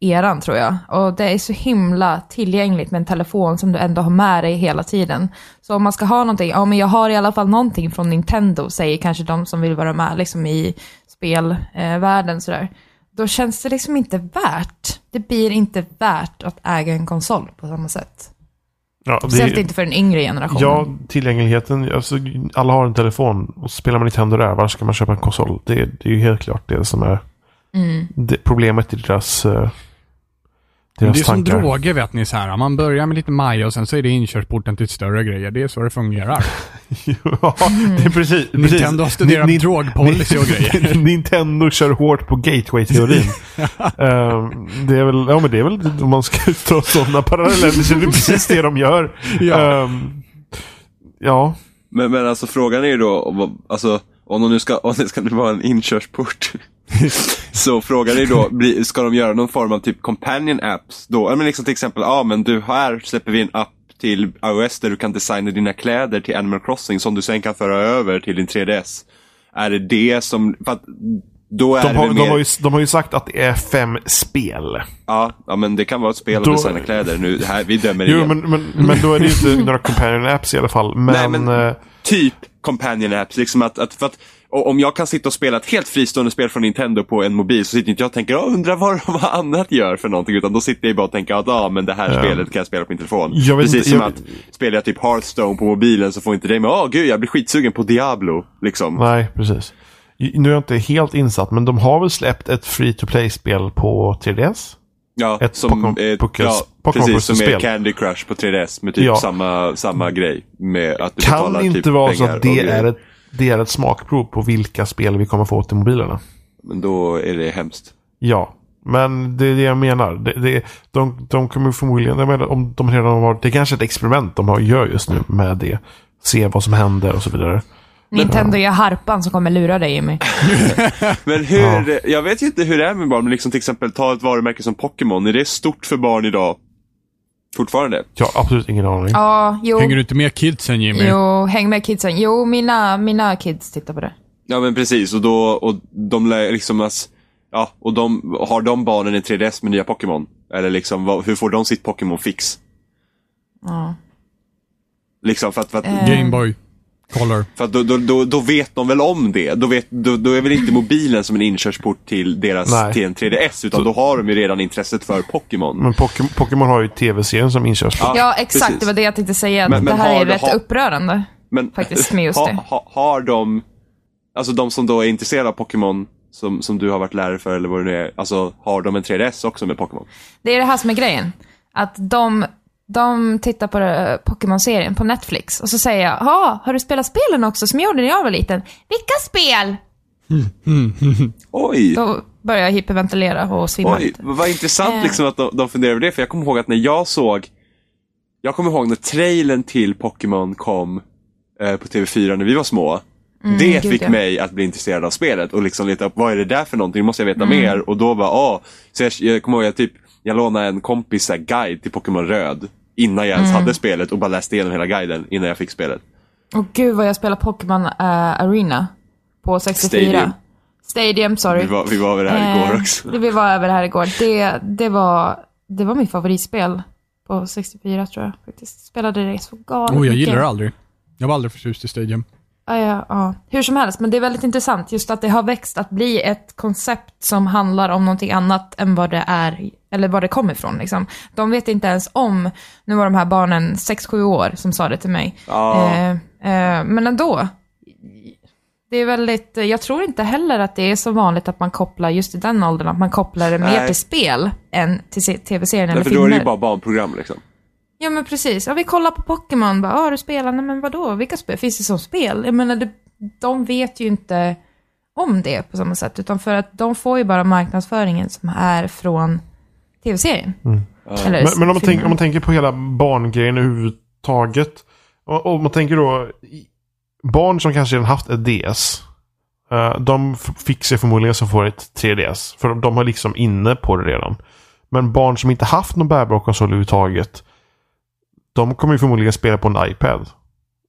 eran tror jag. Och det är så himla tillgängligt med en telefon som du ändå har med dig hela tiden. Så om man ska ha någonting, ja men jag har i alla fall någonting från Nintendo, säger kanske de som vill vara med liksom i spelvärlden sådär. Då känns det liksom inte värt. Det blir inte värt att äga en konsol på samma sätt ja, Speciellt det, inte för den yngre generationen. ja, tillgängligheten. Alltså, alla har en telefon och spelar man Nintendo där, varför ska man köpa en konsol? Det, det är ju helt klart det som är det, problemet i deras, eh, deras Det är som tankar. droger vet ni så här. Man börjar med lite maj och sen så är det inkörsporten till större grejer. Det är så det fungerar. ja, det är precis. precis. Nintendo har studerat Ni- drogpolicy och grejer. Nintendo kör hårt på gateway-teorin. Ehm, det är väl, ja men det är väl, om man ska ta sådana paralleller så är det precis det de gör. Ja. Ehm, ja. Men, men alltså frågan är ju då, alltså, om de nu ska, om det ska vara en inkörsport. så frågan är då, ska de göra någon form av typ companion apps då? Ja, Men liksom till exempel, ja men du, här släpper vi en app till iOS där du kan designa dina kläder till Animal Crossing som du sen kan föra över till din 3DS. Är det det som, för att då är De det har, väl de, mer, har ju, de har ju sagt att det är fem spel. ja, ja men det kan vara ett spel Då- och designa kläder nu, här, vi dömer Jo, igen. men, men, men då är det ju inte några companion apps i alla fall. Men, Nej, men- eh, typ companion apps. Liksom att, att, för att, och om jag kan sitta och spela ett helt fristående spel från Nintendo på en mobil så sitter inte jag och tänker "Åh, undrar vad de annat gör för någonting. Utan då sitter jag bara och tänker att ah, men det här Ja. spelet kan jag spela på min telefon. Precis inte, som jag- att spelar jag typ Hearthstone på mobilen så får inte det med åh gud jag blir skitsugen på Diablo. Liksom. nej, precis. Nu är jag inte helt insatt, men de har väl släppt ett free to play-spel på 3DS? Ja, Ett som, Pokémon- eh, Pokémon- ja, precis, som är. Candy Crush på 3DS med typ Ja. samma, samma grej. Med att du Kan betalar inte typ vara så att det är, ett, det är ett smakprov på vilka spel vi kommer få till mobilerna? Men då är det hemskt. Ja, men det är det jag menar. Det, det, de, de kommer förmodligen, jag menar, om de redan har, det är kanske ett experiment de har, gör just nu med det. Se vad som händer och så vidare. Nintendo gör harpan som kommer lura dig Jimmy. Men hur, jag vet ju inte hur det är med barn, men liksom till exempel ta ett varumärke som Pokémon. Är det stort för barn idag? Fortfarande? Jag har absolut ingen aning. Ja, jo. Hänger du inte med kidsen Jimmy? Jo, häng med kidsen. Jo, mina, mina kids tittar på det. Ja men precis, och då, och de liksom, ja, och de, har de barnen en 3DS med nya Pokémon? Eller liksom, vad, hur får de sitt Pokémon-fix? Ja. Liksom för att, för att, Eh. Gameboy. Color. för att då, då, då, då vet de väl om det? Då, vet, då, då är väl inte mobilen som en inkörsport till deras, Nej. till en 3DS, utan då har de ju redan intresset för Pokémon. Men Pokémon, Pokémon har ju tv-serien som inkörsport. Ja, exakt. precis. Det var det jag tänkte säga. Men- men det här har är rätt har- upprörande. Men Faktiskt, med just ha, det. ha, har de, alltså de som då är intresserade av Pokémon, som, som du har varit lärare för eller vad det nu är, alltså har de en 3DS också med Pokémon? Det är det här som är grejen. Att de, de tittar på det- Pokémon-serien på Netflix och så säger jag, ja, har du spelat spelen också som jag gjorde när jag var liten? Vilka spel? Oj! Då börjar jag hyperventilera och svimma Oj, lite. vad intressant Eh. liksom att de, de funderar över det, för jag kommer ihåg att när jag såg Jag kommer ihåg när trailern till Pokémon kom eh, på TV4 när vi var små. det Mm, gud, fick ja. mig att bli intresserad av spelet och liksom leta upp vad är det där för någonting, måste jag veta Mm. mer. Och då var åh, så jag, jag kommer ihåg att typ, jag lånade en kompis här, guide till Pokémon Röd innan jag Mm. ens hade spelet och bara läste igenom hela guiden innan jag fick spelet. Och gud vad jag spelar Pokémon eh, Arena på 64. Stadium. Stadium, sorry. Vi var, vi var över det här igår Eh, också. Vi var över det här igår. Det, det, var, det var mitt favoritspel på 64 tror jag faktiskt. Spelade det så galet Oh, jag gillar det aldrig. Jag var aldrig förtjust i Stadium. Ja, ja, ja. Hur som helst, men det är väldigt intressant just att det har växt att bli ett koncept som handlar om någonting annat än vad det är, eller vad det kommer ifrån. Liksom. De vet inte ens om, nu var de här barnen 6-7 år som sa det till mig. Ja. Eh, eh, men ändå. Det är väldigt, jag tror inte heller att det är så vanligt att man kopplar, just i den åldern, att man kopplar det mer Nej. till spel än till se- tv-serien eller Därför då är filmer. det ju bara barnprogram liksom. Ja men precis. Ja, vi kollar på Pokémon. Bara, ah, du spelar? Nej men vadå? Vilka spel? Finns det som spel? Jag menar, det, de vet ju inte om det på samma sätt. Utan för att de får ju bara marknadsföringen som är från tv-serien. Eller Men, men om, man tänker, om man tänker på hela barngrejen överhuvudtaget. Och, och man tänker då barn som kanske redan haft ett DS. eh, de fick sig förmodligen som får ett 3DS. För de har liksom inne på det redan. Men barn som inte haft någon bärbar konsol överhuvudtaget. De kommer ju förmodligen spela på en iPad.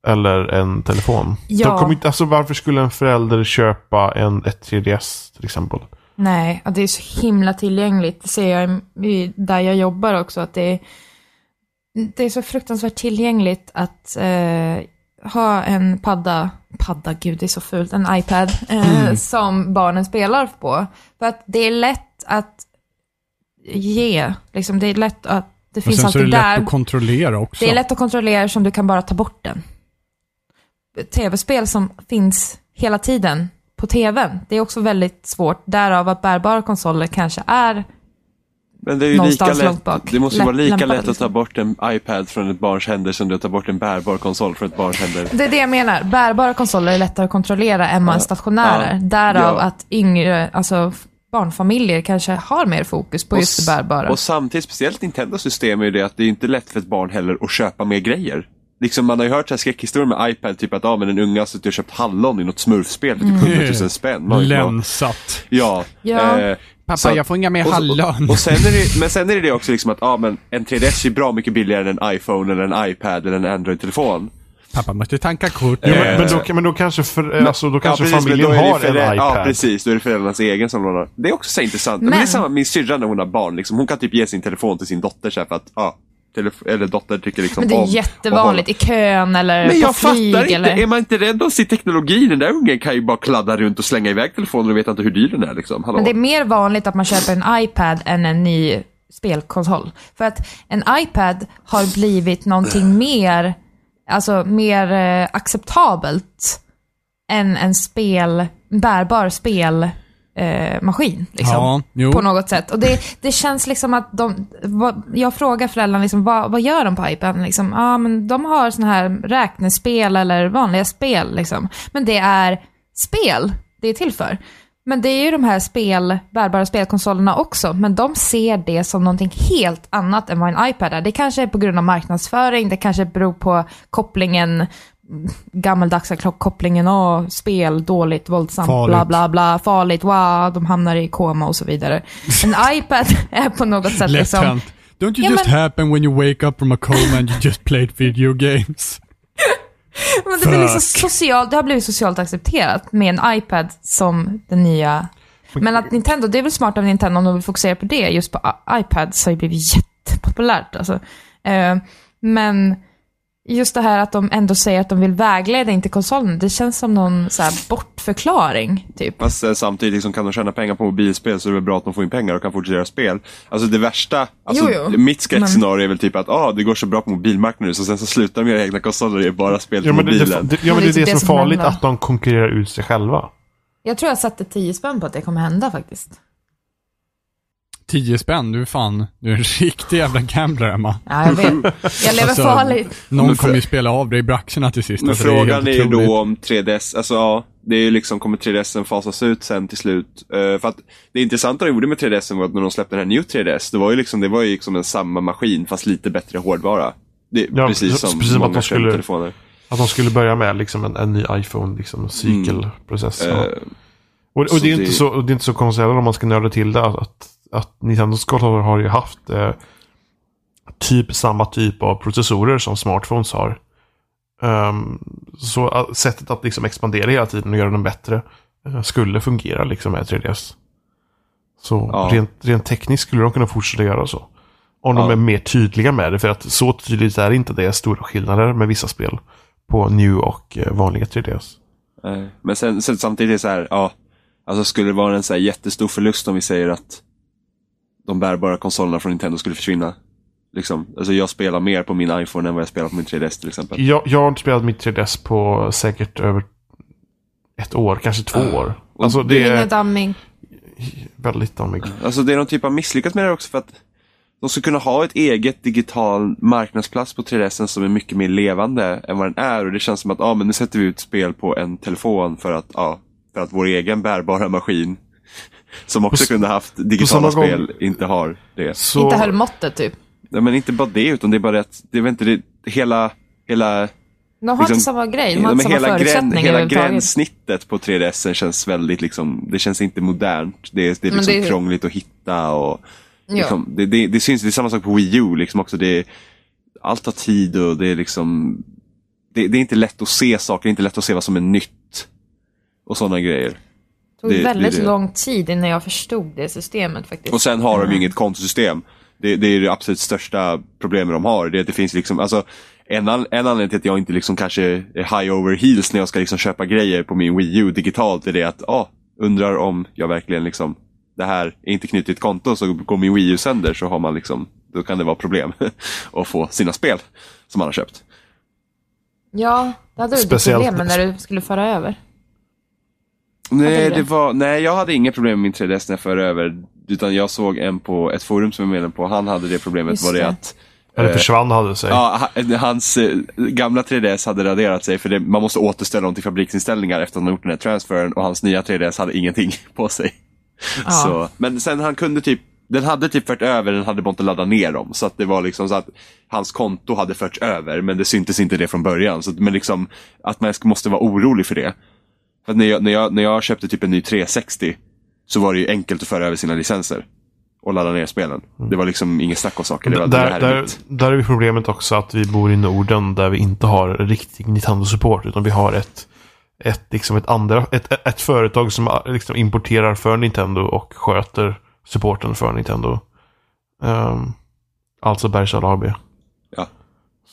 Eller en telefon. Ja. De kommer inte, alltså varför skulle en förälder köpa en, ett 3DS till exempel? Nej, det är så himla tillgängligt. Det ser jag där jag jobbar också. Att det är, det är så fruktansvärt tillgängligt att eh, ha en padda, padda, gud det är så fult, en iPad eh, som barnen spelar på. För att det är lätt att ge, liksom det är lätt att det Och finns sen så är det alltid lätt där. att kontrollera också. Det är lätt att kontrollera som du kan bara ta bort den. Tv-spel som finns hela tiden på tvn. Det är också väldigt svårt, därav att bärbara konsoler kanske är Men det är ju lika lätt, det måste Lätt- vara lika lätt att ta liksom. bort en iPad från ett barns händer som det är att ta bort en bärbar konsol från ett barns händer. Det är det jag menar. Bärbara konsoler är lättare att kontrollera än är. Ja. Därav Ja. att yngre, alltså barnfamiljer kanske har mer fokus på just det bärbara. Och samtidigt, speciellt Nintendos system är ju det att det är inte lätt för ett barn heller att köpa mer grejer. Liksom man har ju hört så här skräckhistorier med iPad, typ att ah, men en unge har suttit och köpt hallon i något smurfspel för typ 100 000 spänn. Länsat. Ja. Ja. eh, Pappa, så jag får inga mer och, hallon. och, och sen är det, men sen är det det också liksom att ah, men en 3DS är bra mycket billigare än en iPhone eller en iPad eller en Android-telefon. Pappa måste tanka kort. Jo, men, Eh, men, då, men då kanske, för, alltså, då kanske precis, men familjen då har en iPad. Ja, precis. Då är det föräldrarnas egen som lånar. Det är också så intressant. Men, Men- det är samma med min syrra när hon har barn. Liksom. Hon kan typ ge sin telefon till sin dotter så här, för att, ja, eller dotter tycker liksom Men det är om jättevanligt i kön eller Men på jag flyg. fattar inte, eller... är man inte rädd att se teknologi? Den där ungen kan ju bara kladda runt och slänga iväg telefonen och vet inte hur dyr den är liksom. Hallå? Men det är mer vanligt att man köper en iPad än en ny spelkonsol. För att en iPad har blivit någonting mer, alltså mer eh, acceptabelt än en spel, bärbar spelmaskin. Eh, maskin, liksom. Ja. På något sätt. Och det, det känns liksom att de, vad, jag frågar föräldrarna liksom, vad, vad gör de på iPaden? Liksom, ja, men de har såna här räknespel eller vanliga spel. Liksom. Men det är spel det är till för. Men det är ju de här spel, bärbara spelkonsolerna också, men de ser det som någonting helt annat än vad en iPad är. Det kanske är på grund av marknadsföring, det kanske beror på kopplingen, gammaldags kopplingen, åh, spel, dåligt, våldsamt, Farligt. bla bla bla, farligt, wow, de hamnar i koma och så vidare. En iPad är på något sätt liksom... Don't you Ja, just men- happen when you wake up from a coma and you just played video games? Men det, blir liksom Fuck. socialt, det har blivit socialt accepterat med en iPad som den nya. Men att Nintendo, det är väl smart av Nintendo om de vill fokusera på det. Just på i- iPads har ju blivit jättepopulärt. Alltså. Eh, men just det här att de ändå säger att de vill vägleda in till konsolen, det känns som någon så här bortförklaring, typ. Fast eh, samtidigt liksom, kan de tjäna pengar på mobilspel så är det väl bra att de får in pengar och kan fortsätta göra spel. Alltså det värsta, alltså, Jo, jo. mitt skräckscenario är väl typ att ah, det går så bra på mobilmarknaden nu så sen så slutar de göra egna konsoler och det är bara spel till Ja, det, mobilen. det, det, ja, men det är typ det som är farligt, händer. att de konkurrerar ut sig själva. Jag tror jag satte 10 spänn på att det kommer hända faktiskt. 10 spänn, du är fan, du är en riktig jävla gambler Emma. Ja, jag vet. Jag lever Alltså, farligt. Någon kommer ju spela av dig i braxerna till sist. Men alltså, frågan helt är ju då om 3DS, alltså ja, det är ju liksom, kommer 3DSen fasas ut sen till slut? Eh, för att det intressanta de gjorde med 3DSen var att när de släppte den här New 3DS, det var ju liksom, det var ju liksom en samma maskin fast lite bättre hårdvara. Det, Ja, precis precis som att många de skulle- telefoner. Att de skulle börja med liksom en, en ny iPhone, liksom cykelprocess. ja. Eh, Och, och, det är det- inte så, och det är inte så konstigt heller om man ska nörda till det. Att, att Nintendos konsoler har ju haft eh, typ samma typ av processorer som smartphones har. Ehm, så sättet att liksom expandera hela tiden och göra den bättre eh, skulle fungera liksom med 3DS. Så Ja. rent, rent tekniskt skulle de kunna fortsätta göra så. Om de Ja. är mer tydliga med det. För att så tydligt är inte det stora skillnader med vissa spel. På New och eh, vanliga 3DS. Eh, Men sen, sen samtidigt så här, ja, alltså skulle det vara en så här jättestor förlust om vi säger att de bärbara konsolerna från Nintendo skulle försvinna? Liksom, alltså jag spelar mer på min iPhone än vad jag spelar på min 3DS till exempel. Jag, jag har inte spelat mitt 3DS på säkert över ett år, kanske två år. Alltså det Ingen är damming. väldigt dammig. Alltså det är någon typ av misslyckat med det också för att de ska kunna ha ett eget digital marknadsplats på 3DS som är mycket mer levande än vad den är och det känns som att, ja men nu sätter vi ut spel på en telefon för att, ja, för att vår egen bärbara maskin som också kunde haft digitala samma gång- spel inte har det. Så, Inte höll måttet typ. Nej, men inte bara det, utan det är bara att, det är inte det, hela, hela, De har Liksom- inte samma grej, de har inte men samma förutsättningar hela gränssnittet på 3DS känns väldigt liksom, det känns inte modernt. Det är, det är liksom det krångligt att hitta och liksom, det, det, det syns, det är samma sak på Wii U liksom också. Det är, allt tar tid och det är liksom, det, det är inte lätt att se saker, det är inte lätt att se vad som är nytt. Och sådana grejer. Det tog det- det väldigt det. lång tid innan jag förstod det systemet faktiskt. Och sen har de ju inget kontosystem. Det, det är det absolut största problemet de har. Det är att det finns liksom, alltså, en, an, en anledning till att jag inte liksom kanske är high over heels när jag ska liksom köpa grejer på min Wii U digitalt är det att, ah, undrar om jag verkligen liksom, det här är inte knutet till ett konto så går min Wii U sönder så har man liksom, då kan det vara problem att få sina spel som man har köpt. Ja, det hade du Speciellt- problem med när du skulle föra över. Nej, det var, nej, jag hade inga problem med min 3DS när jag förde över. Utan jag såg en på ett forum som jag är medlem på. Han hade det problemet Just var det det. att Eller eh, försvann hade sig. Ja, ha- hans eh, gamla 3DS hade raderat sig för det, man måste återställa dem till fabriksinställningar efter att man gjort den här transferen och hans nya 3DS hade ingenting på sig. Ja. Så, men sen han kunde typ, den hade typ fört över, den hade bara inte laddat ner dem. Så att det var liksom så att hans konto hade förts över men det syntes inte det från början. Så, att- men liksom att man måste vara orolig för det. För när jag, när, jag, när jag köpte typ en ny 360 så var det ju enkelt att föra över sina licenser. Och ladda ner spelen. Det var liksom inget snack om saker. Det var, det där, här är där, där är vi problemet också att vi bor i Norden där vi inte har riktig Nintendo-support. Utan vi har ett, ett, liksom ett, andra, ett, ett, ett företag som ah, liksom importerar för Nintendo och sköter supporten för Nintendo. Um, alltså Bergsala AB.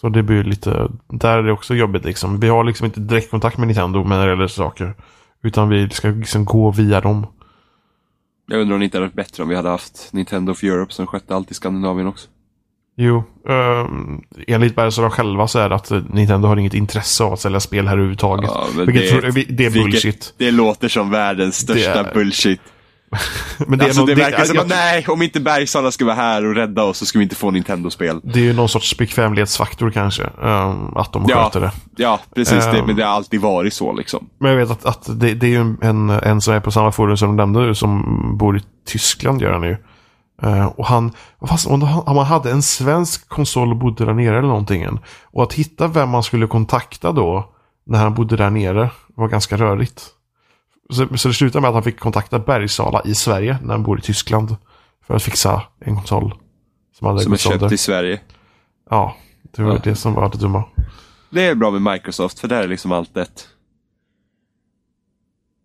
Så det blir lite, där är det också jobbigt liksom. Vi har liksom inte direktkontakt med Nintendo med när det gäller saker. Utan vi ska liksom gå via dem. Jag undrar om det inte hade varit bättre om vi hade haft Nintendo of Europe som skötte allt i Skandinavien också. Jo, um, enligt Bergsala själva så är det att Nintendo har inget intresse av att sälja spel här överhuvudtaget. Ja, vilket det- tror- det är vilket- bullshit. Det låter som världens största Det är- bullshit. Men det, alltså, är det verkar som jag- att nej, om inte Bergsala ska vara här och rädda oss så ska vi inte få Nintendo-spel. Det är ju någon sorts bekvämlighetsfaktor kanske. ehm, att de Ja. sköter det. Ja, precis. det, Ehm. men det har alltid varit så liksom. Men jag vet att, att det, det är ju en- en, som är på samma forum som de nämnde nu som bor i Tyskland gör han ju. Eh, och han, fast om, han hade en svensk konsol och bodde där nere eller någonting. Och att hitta vem man skulle kontakta då när han bodde där nere var ganska rörigt. Så, så det slutade med att han fick kontakta Bergsala i Sverige när han bor i Tyskland. För att fixa en konsol. Som hade Som är köpt i Sverige. Ja, det var Ja. det som var det dumma. Det är bra med Microsoft för där är liksom allt ett.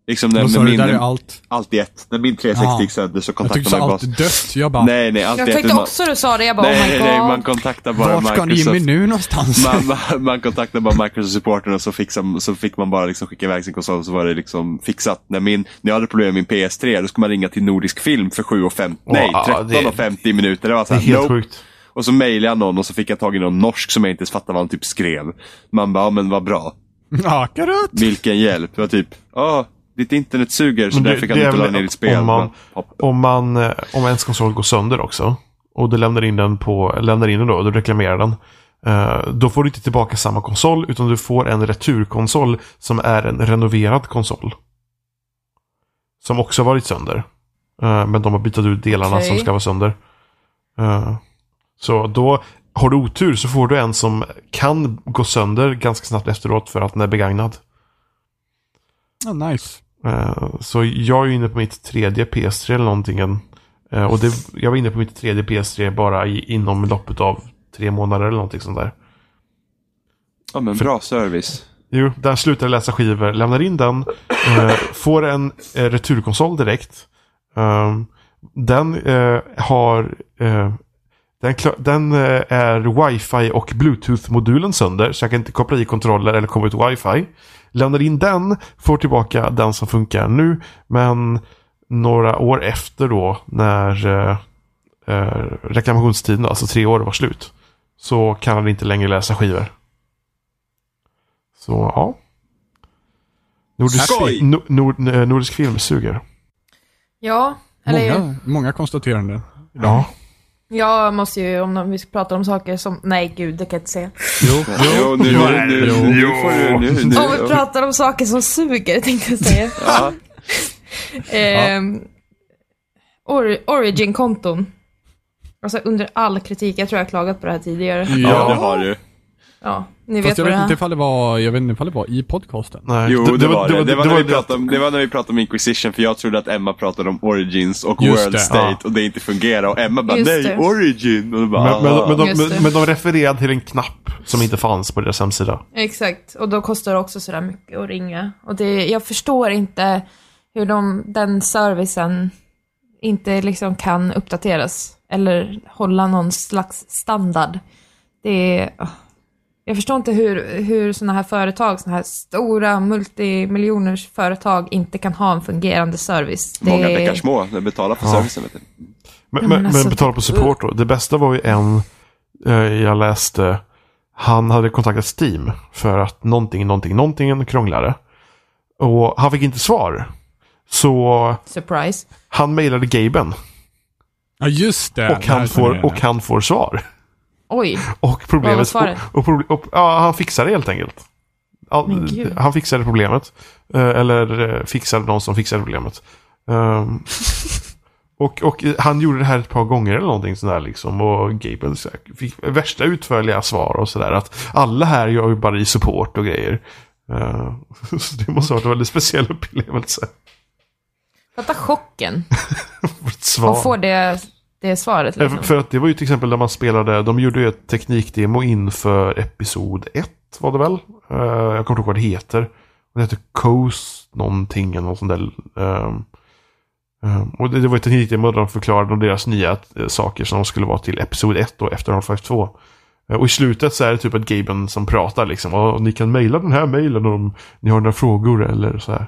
Liksom när, sa när du, min, där är allt. allt i ett. När min 360 Ja. gick sönder så Jag kontaktade tyckte så man bara... allt är dött. Jag bara, Nej, nej, allt Jag tänkte Man- också du sa det, jag bara Nej, oh nej, my nej, god. man kontaktar bara var ska Microsoft. Jimmy nu någonstans? man, man, man kontaktade bara Microsoft-supporten och så, fixade, så fick man bara liksom skicka iväg sin konsol och så var det liksom fixat. När, min, när jag hade problem med min PS3 då skulle man ringa till Nordisk Film för 7,50, nej ja, 13,50 minuter. Det var så Det är här, helt nope. sjukt. Och så mejlade jag någon och så fick jag tag i någon norsk som jag inte ens fattade vad han typ skrev. Man bara, ja men vad bra. Akarat! Vilken hjälp. Det var typ, ja, ditt internet suger så det- därför kan du är inte ladda ner ditt spel. om man-. Om man, eh, om ens konsol går sönder också. Och du lämnar in den på, lämnar in den då, och du reklamerar den. eh, då får du inte tillbaka samma konsol utan du får en returkonsol som är en renoverad konsol. Som också varit sönder. Eh, men de har bytt ut delarna Okej. som ska vara sönder. Så då har du otur så får du en som kan gå sönder ganska snabbt efteråt för att den är begagnad. Ja, nice. Eh, Så jag är inne på mitt tredje PS3 eller någonting. Eh, Och det, jag var inne på mitt tredje PS3 bara i, inom loppet av tre månader eller någonting sånt där. Ja men bra service. Jo, där slutar jag läsa skivor, lämnar in den, eh, får en eh, returkonsol direkt. Den eh, har eh, den, kla- den eh, är wifi och bluetooth-modulen sönder så jag kan inte koppla i kontroller eller komma ut wifi. Lämnar in den, får tillbaka den som funkar nu men några år efter då när eh, eh, reklamationstiden, alltså tre år, var slut. Så kan han inte längre läsa skivor. Så ja. Nordisk, Skoj! no, nord, eh, nordisk film suger. Ja, eller Många, många konstateranden. Ja. Jag måste ju, om vi ska prata om saker som, nej gud, det kan jag inte säga. Jo, Jo, nu, nu, nu, nu, nu. Om vi pratar om saker som suger, tänkte jag säga. Ja. Ehm, or, Origin-konton. Alltså under all kritik, jag tror jag har klagat på det här tidigare. ja, det har du. Ja, ni Fast vet jag vad vet det inte ifall det var, jag vet inte ifall det var i podcasten. Nej. Jo, det, var det. Det var, när vi det- pratade om, det var när vi pratade om Inquisition, för jag trodde att Emma pratade om Origins och Just World det, State ja. och det inte fungerar. Och Emma bara, Just nej, det. Origin! Och bara, Men, men, "Ah." men, de, men, det. men de refererade till en knapp som inte fanns på deras hemsida. Exakt, och då kostar det också sådär mycket att ringa. Och det, jag förstår inte hur de, den servicen inte liksom kan uppdateras. Eller hålla någon slags standard. Det är... ah. Jag förstår inte hur, hur sådana här företag, sådana här stora multimiljoners företag inte kan ha en fungerande service. Det Många är- bäckar små, de betalar för Ja. servicen. Vet du. Men, Ja, men alltså, men betala på support då. Det bästa var ju en eh, jag läste. Han hade kontaktat Steam för att någonting, någonting, någonting krånglade. Och han fick inte svar. Så Surprise. han mejlade Gaben Ja, just det. och han, får, och han får svar. Oj. Och Vad var problemet... Och, och, proble- och, ja, han fixade det helt enkelt. All, han fixade problemet. Eh, eller eh, fixade någon som fixade problemet. Ehm, och, och han gjorde det här ett par gånger eller någonting sådär liksom. Och Gable fick värsta utförliga svar och sådär. Att alla här gör ju bara i support och grejer. Eh, så det måste ha varit en väldigt speciell upplevelse. Fatta chocken. Man får det, det svaret liksom. För att det var ju till exempel när man spelade, de gjorde ju ett teknikdemo inför Episod 1 var det väl? Eh, jag kommer inte ihåg vad det heter. Det heter Coast någonting eller något sånt där. Ehm, ehm, och det, var ett teknikdemo där de förklarade om deras nya eh, saker som skulle vara till Episod 1 och efter Half-Life 2. Eh, och i slutet så är det typ ett Gaben som pratar liksom. Och ni kan mejla den här mejlen om ni har några frågor eller så här.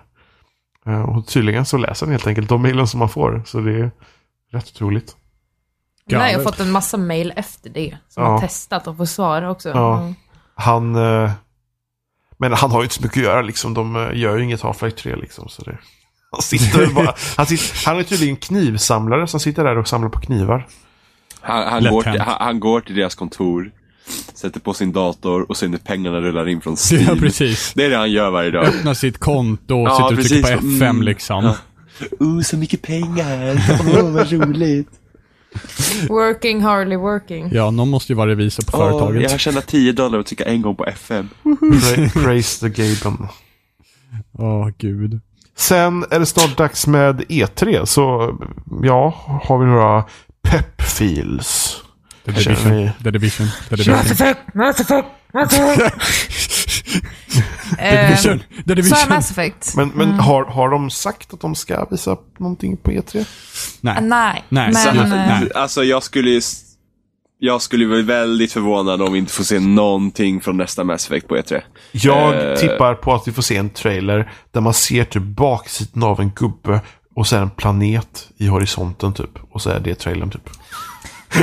Och tydligen så läser han helt enkelt de mejlen som man får. Så det är rätt otroligt. Nej, jag har fått en massa mail efter det. Som Ja. har testat och får svar också. Ja. Mm. Han... eh, Men han har ju inte så mycket att göra liksom. De eh, gör ju inget Half-Life 3 liksom. Så det... Han sitter bara... Han, sitter... han är tydligen knivsamlare som sitter där och samlar på knivar. Han, han, går till, han, han går till deras kontor, sätter på sin dator och ser när pengarna rullar in från Steam. Ja, precis. Det är det han gör varje dag. Öppna sitt konto och Ja, sitter och trycker på precis. F5 Mm. liksom. Ja. Oh, så mycket pengar. Åh, vad roligt. Working, hardly working. Ja, någon måste ju vara revisor på Åh, företaget. jag har tjänat 10 dollar och trycka en gång på FM. Pra- Praise the Gaben. Åh, gud. Sen är det snart dags med E3. Så ja, har vi några pep-feels. The Division. The Division. The Mass Division. Effect, Mass Effect, Mass Effect. The Division. The Så är Division. Mass Effect. Men, men har, har de sagt att de ska visa någonting på E E3? Nej. Nej, Nej, så- men... nej. eh, Alltså jag skulle ju... Jag skulle bli väldigt förvånad om vi inte får se någonting från nästa Mass Effect på E E3. Jag Eh. tippar på att vi får se en trailer där man ser typ baksidan av en gubbe och det en planet i horisonten typ. Och så är det trailern typ.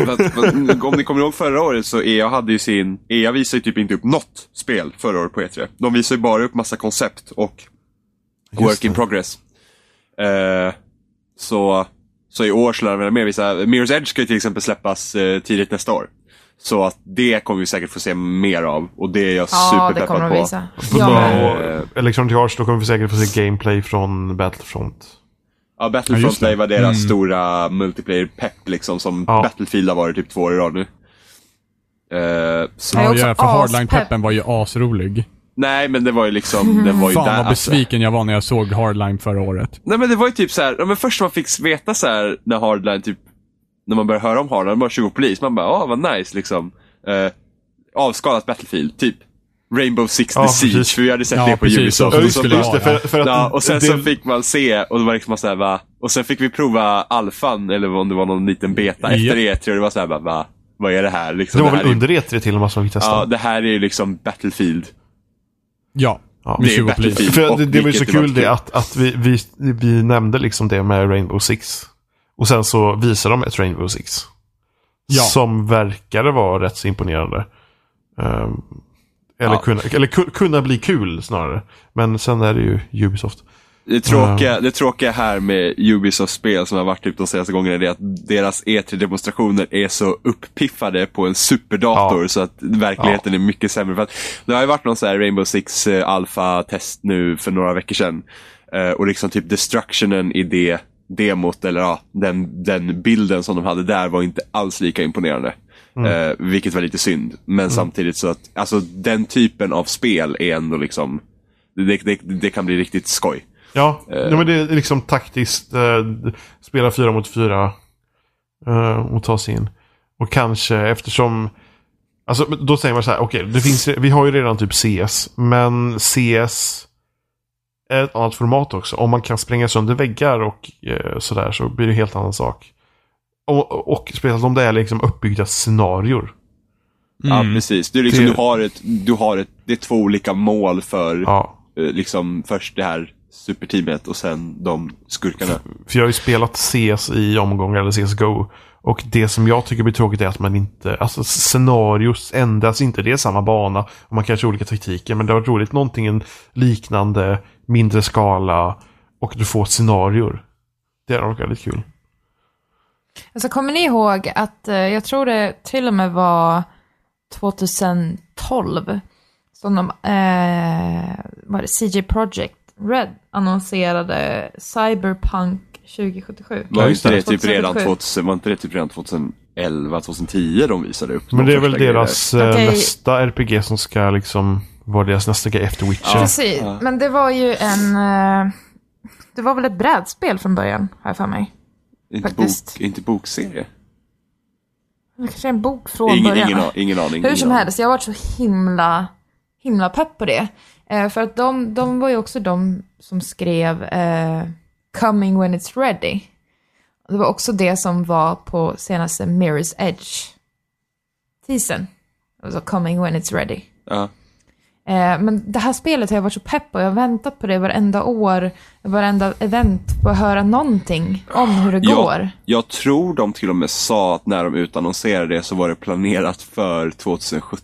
Att- om ni kommer ihåg förra året så EA hade ju sin... EA visade ju typ inte upp något spel förra året på E3. De visade ju bara upp massa koncept och work in det. progress. Eh, så, så i år skulle de väl mer visa... Mirror's Edge ska ju till exempel släppas eh, tidigt nästa år. Så att det kommer vi säkert få se mer av och det är jag Ja, det kommer superpeppad de på. visa. På Ja, men, Eh. Electronic Arts, då kommer vi säkert få se gameplay från Battlefront. Ja, Ja, Battlefront. Day var deras Mm. stora multiplayer-pepp liksom som Ja. Battlefield har varit typ två år i rad nu. Eh, så, Ja, ja, för. Hardline-peppen var ju asrolig. nej, men det var ju liksom, den var ju Fan där. vad alltså. besviken jag var när jag såg Hardline förra året. Nej men det var ju typ så här, ja, men först man fick veta så här när Hardline typ, när man började höra om Hardline, man 20 polis, man bara, ja vad nice liksom. Eh, avskalat Battlefield, typ. Rainbow Six Ja, Siege, precis. för vi hade sett Ja, det på precis, Ubisoft. det så skulle bara- vara. för, för att Ja, och sen det, så fick man se, och det var liksom så här, va? Och sen fick vi prova alfan, eller om det var någon liten beta Ja. efter E3 och det var så här, bara, va? Vad är det här? Liksom, det var det här väl är- under E3 till och med som vi testade. Ja, det här är ju liksom Battlefield. Ja. Ja. Det är 20 Battlefield. För det, det var ju så kul det att, att vi, vi, vi nämnde liksom det med Rainbow Six. Och sen så visade de ett Rainbow Six. Ja. Som verkade vara rätt så imponerande. Ehm, eller Ja. kunna, eller ku- kunna bli kul snarare. Men sen är det ju Ubisoft. Det tråkiga, det tråkiga här med Ubisofts spel som har varit typ de senaste gångerna är att deras E3-demonstrationer är så uppiffade på en superdator Ja. så att verkligheten är mycket sämre. För att det har ju varit någon här Rainbow Six eh, Alpha-test nu för några veckor sedan. Eh, och liksom typ destructionen i det demot, eller ja, den, den bilden som de hade där var inte alls lika imponerande. Eh, vilket var lite synd. Men samtidigt så att, alltså den typen av spel är ändå liksom, det, det, det kan bli riktigt skoj. Ja, Eh. ja men det är liksom taktiskt. Eh, spela fyra mot fyra. Eh, och ta sig in. Och kanske eftersom... Alltså då säger man så här, okej, det finns, vi har ju redan typ CS. Men CS är ett annat format också. Om man kan spränga sönder väggar och eh, sådär så blir det helt annan sak. Och, och speciellt om det är liksom uppbyggda scenarior. Ja, Mm. precis. Du, liksom, Det- du har ett, du har ett, det är två olika mål för Ja. eh, liksom först det här superteamet och sen de skurkarna. För jag har ju spelat CS i omgångar, eller CSGO. Och det som jag tycker blir tråkigt är att man inte, alltså scenarios ändras inte. Det är samma bana och man kanske har olika taktiker. Men det har varit roligt någonting en liknande, mindre skala. Och du får scenarior. Det är väldigt kul. Alltså kommer ni ihåg att, eh, jag tror det till och med var 2012, som de, eh, var det CJ Project Red annonserade Cyberpunk 2077. Var inte det typ 2077. redan 2000, var inte det typ redan 2011, 2010 de visade upp? Men de det är väl deras eh, Okej. nästa RPG som ska liksom vara deras nästa grej efter Witcher. Precis, Ja. men det var ju en, eh, det var väl ett brädspel från början, har jag för mig. Inte, faktiskt. bok, inte bokserie? Det kanske är en bok från Ingen, början. ingen, ingen aning. Hur som helst, jag har varit så himla, himla pepp på det. Eh, för att de, de var ju också de som skrev eh, Coming When It's Ready. Det var också det som var på senaste Mirror's Edge teasern. Alltså Coming When It's Ready. Ja. Eh, men det här spelet har jag varit så pepp på. Jag har väntat på det varenda år, varenda event, på att höra någonting om hur det går. Jag, jag tror de till och med sa att när de utannonserade det så var det planerat för 2017.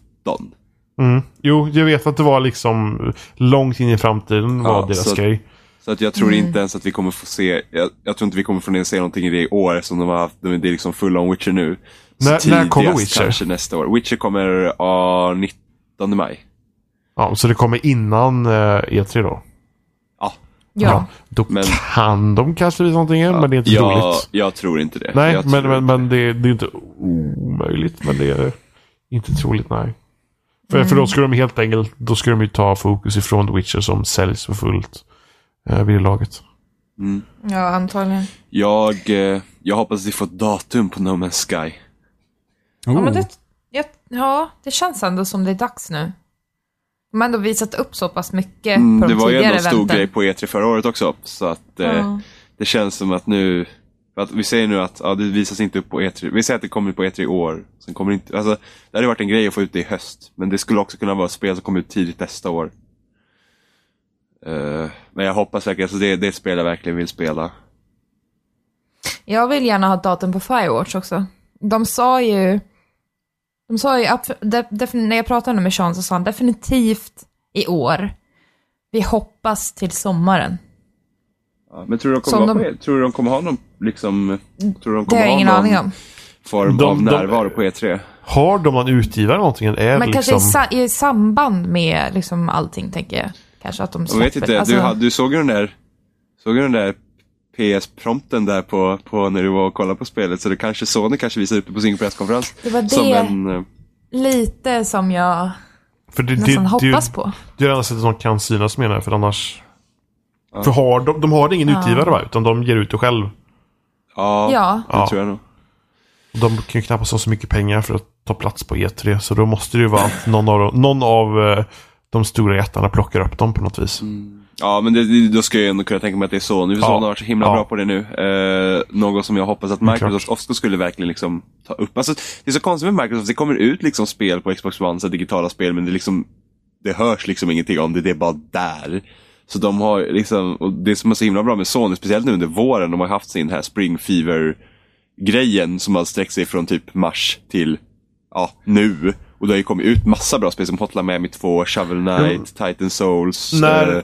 Mm. Jo, jag vet att det var liksom långt in i framtiden Ja, var deras så- grej. Så att jag tror Mm. inte ens att vi kommer få se, jag, jag tror inte vi kommer få se någonting i det i år eftersom de har haft, det är liksom full on Witcher nu. Så När- när kommer Witcher? kanske nästa år. Witcher kommer uh, 19 maj. Ja, så det kommer innan eh, E3 då. Ja, Ja. Då Men- kan de kanske visa någonting, men det är inte jag, troligt. jag tror inte det. Nej, jag men, men, men det, det är inte omöjligt. Men det är inte troligt, nej. För, för då skulle de helt enkelt då skulle de ju ta fokus ifrån The Witcher som säljs för fullt eh, vid det laget. Mm. ja, antagligen. Jag, eh, jag hoppas att vi får ett datum på No Man's Sky. Ja, Oh. men det, ja, ja, det känns ändå som det är dags nu. De har ändå visat upp så pass mycket Mm, på de det var ju ändå en stor eventen. grej på E3 förra året också. Så att eh, Ja. det känns som att nu, att vi säger nu att ja, det visas inte upp på E3. Vi säger att det kommer på E3 i år. Sen kommer det, inte, alltså, det hade varit en grej att få ut det i höst. Men det skulle också kunna vara spel som kommer ut tidigt nästa år. Eh, men jag hoppas verkligen, alltså det, det är ett spel jag verkligen vill spela. Jag vill gärna ha datum på Firewatch också. De sa ju... De sa ju, de, när jag pratade med Sean så sa han definitivt i år. Vi hoppas till sommaren. Ja, men tror du de Som kommer, vara de- på, E- tror du de kommer ha någon, liksom, tror du de Det kommer har jag ha ingen någon aning om. form De- av de- närvaro på E E3? Har de en utgivare någonting? Eller är Men det kanske liksom... i, sa- i samband med liksom allting, tänker jag. Kanske att de Jag släpper. vet inte, alltså, du, du såg ju den där, såg ju den där PS-prompten där på, på när du var och kollade på spelet, så det kanske Sony kanske visade upp det på sin presskonferens. Det var Som det en, eh, lite som jag För det, nästan det, hoppas det, på. det är det enda sättet som kan synas menar jag, för annars... Ja. För har de, de har ingen Ja. utgivare va? Utan de ger ut det själv. ja, Ja, det Ja. tror jag nog. De kan ju knappast ha så mycket pengar för att ta plats på E3. Så då måste det ju vara att någon av, de- någon av eh, de stora jättarna plockar upp dem på något vis. Ja, men det, då ska jag ändå kunna tänka mig att det är Sony, för Ja. Har varit så himla Ja. bra på det nu. Eh, något som jag hoppas att Microsoft också skulle verkligen liksom ta upp. Alltså, det är så konstigt med Microsoft, det kommer ut liksom spel på Xbox One, så digitala spel, men det liksom det hörs liksom ingenting om det, det är bara där. Så de har liksom, och det som är så himla bra med Sony, speciellt nu under våren, de har haft sin här Spring Fever-grejen som har sträckt sig från typ mars till, ja, nu. Och det har ju kommit ut massa bra spel som Hotline Miami 2, Shovel Knight, Titan Souls När- eh,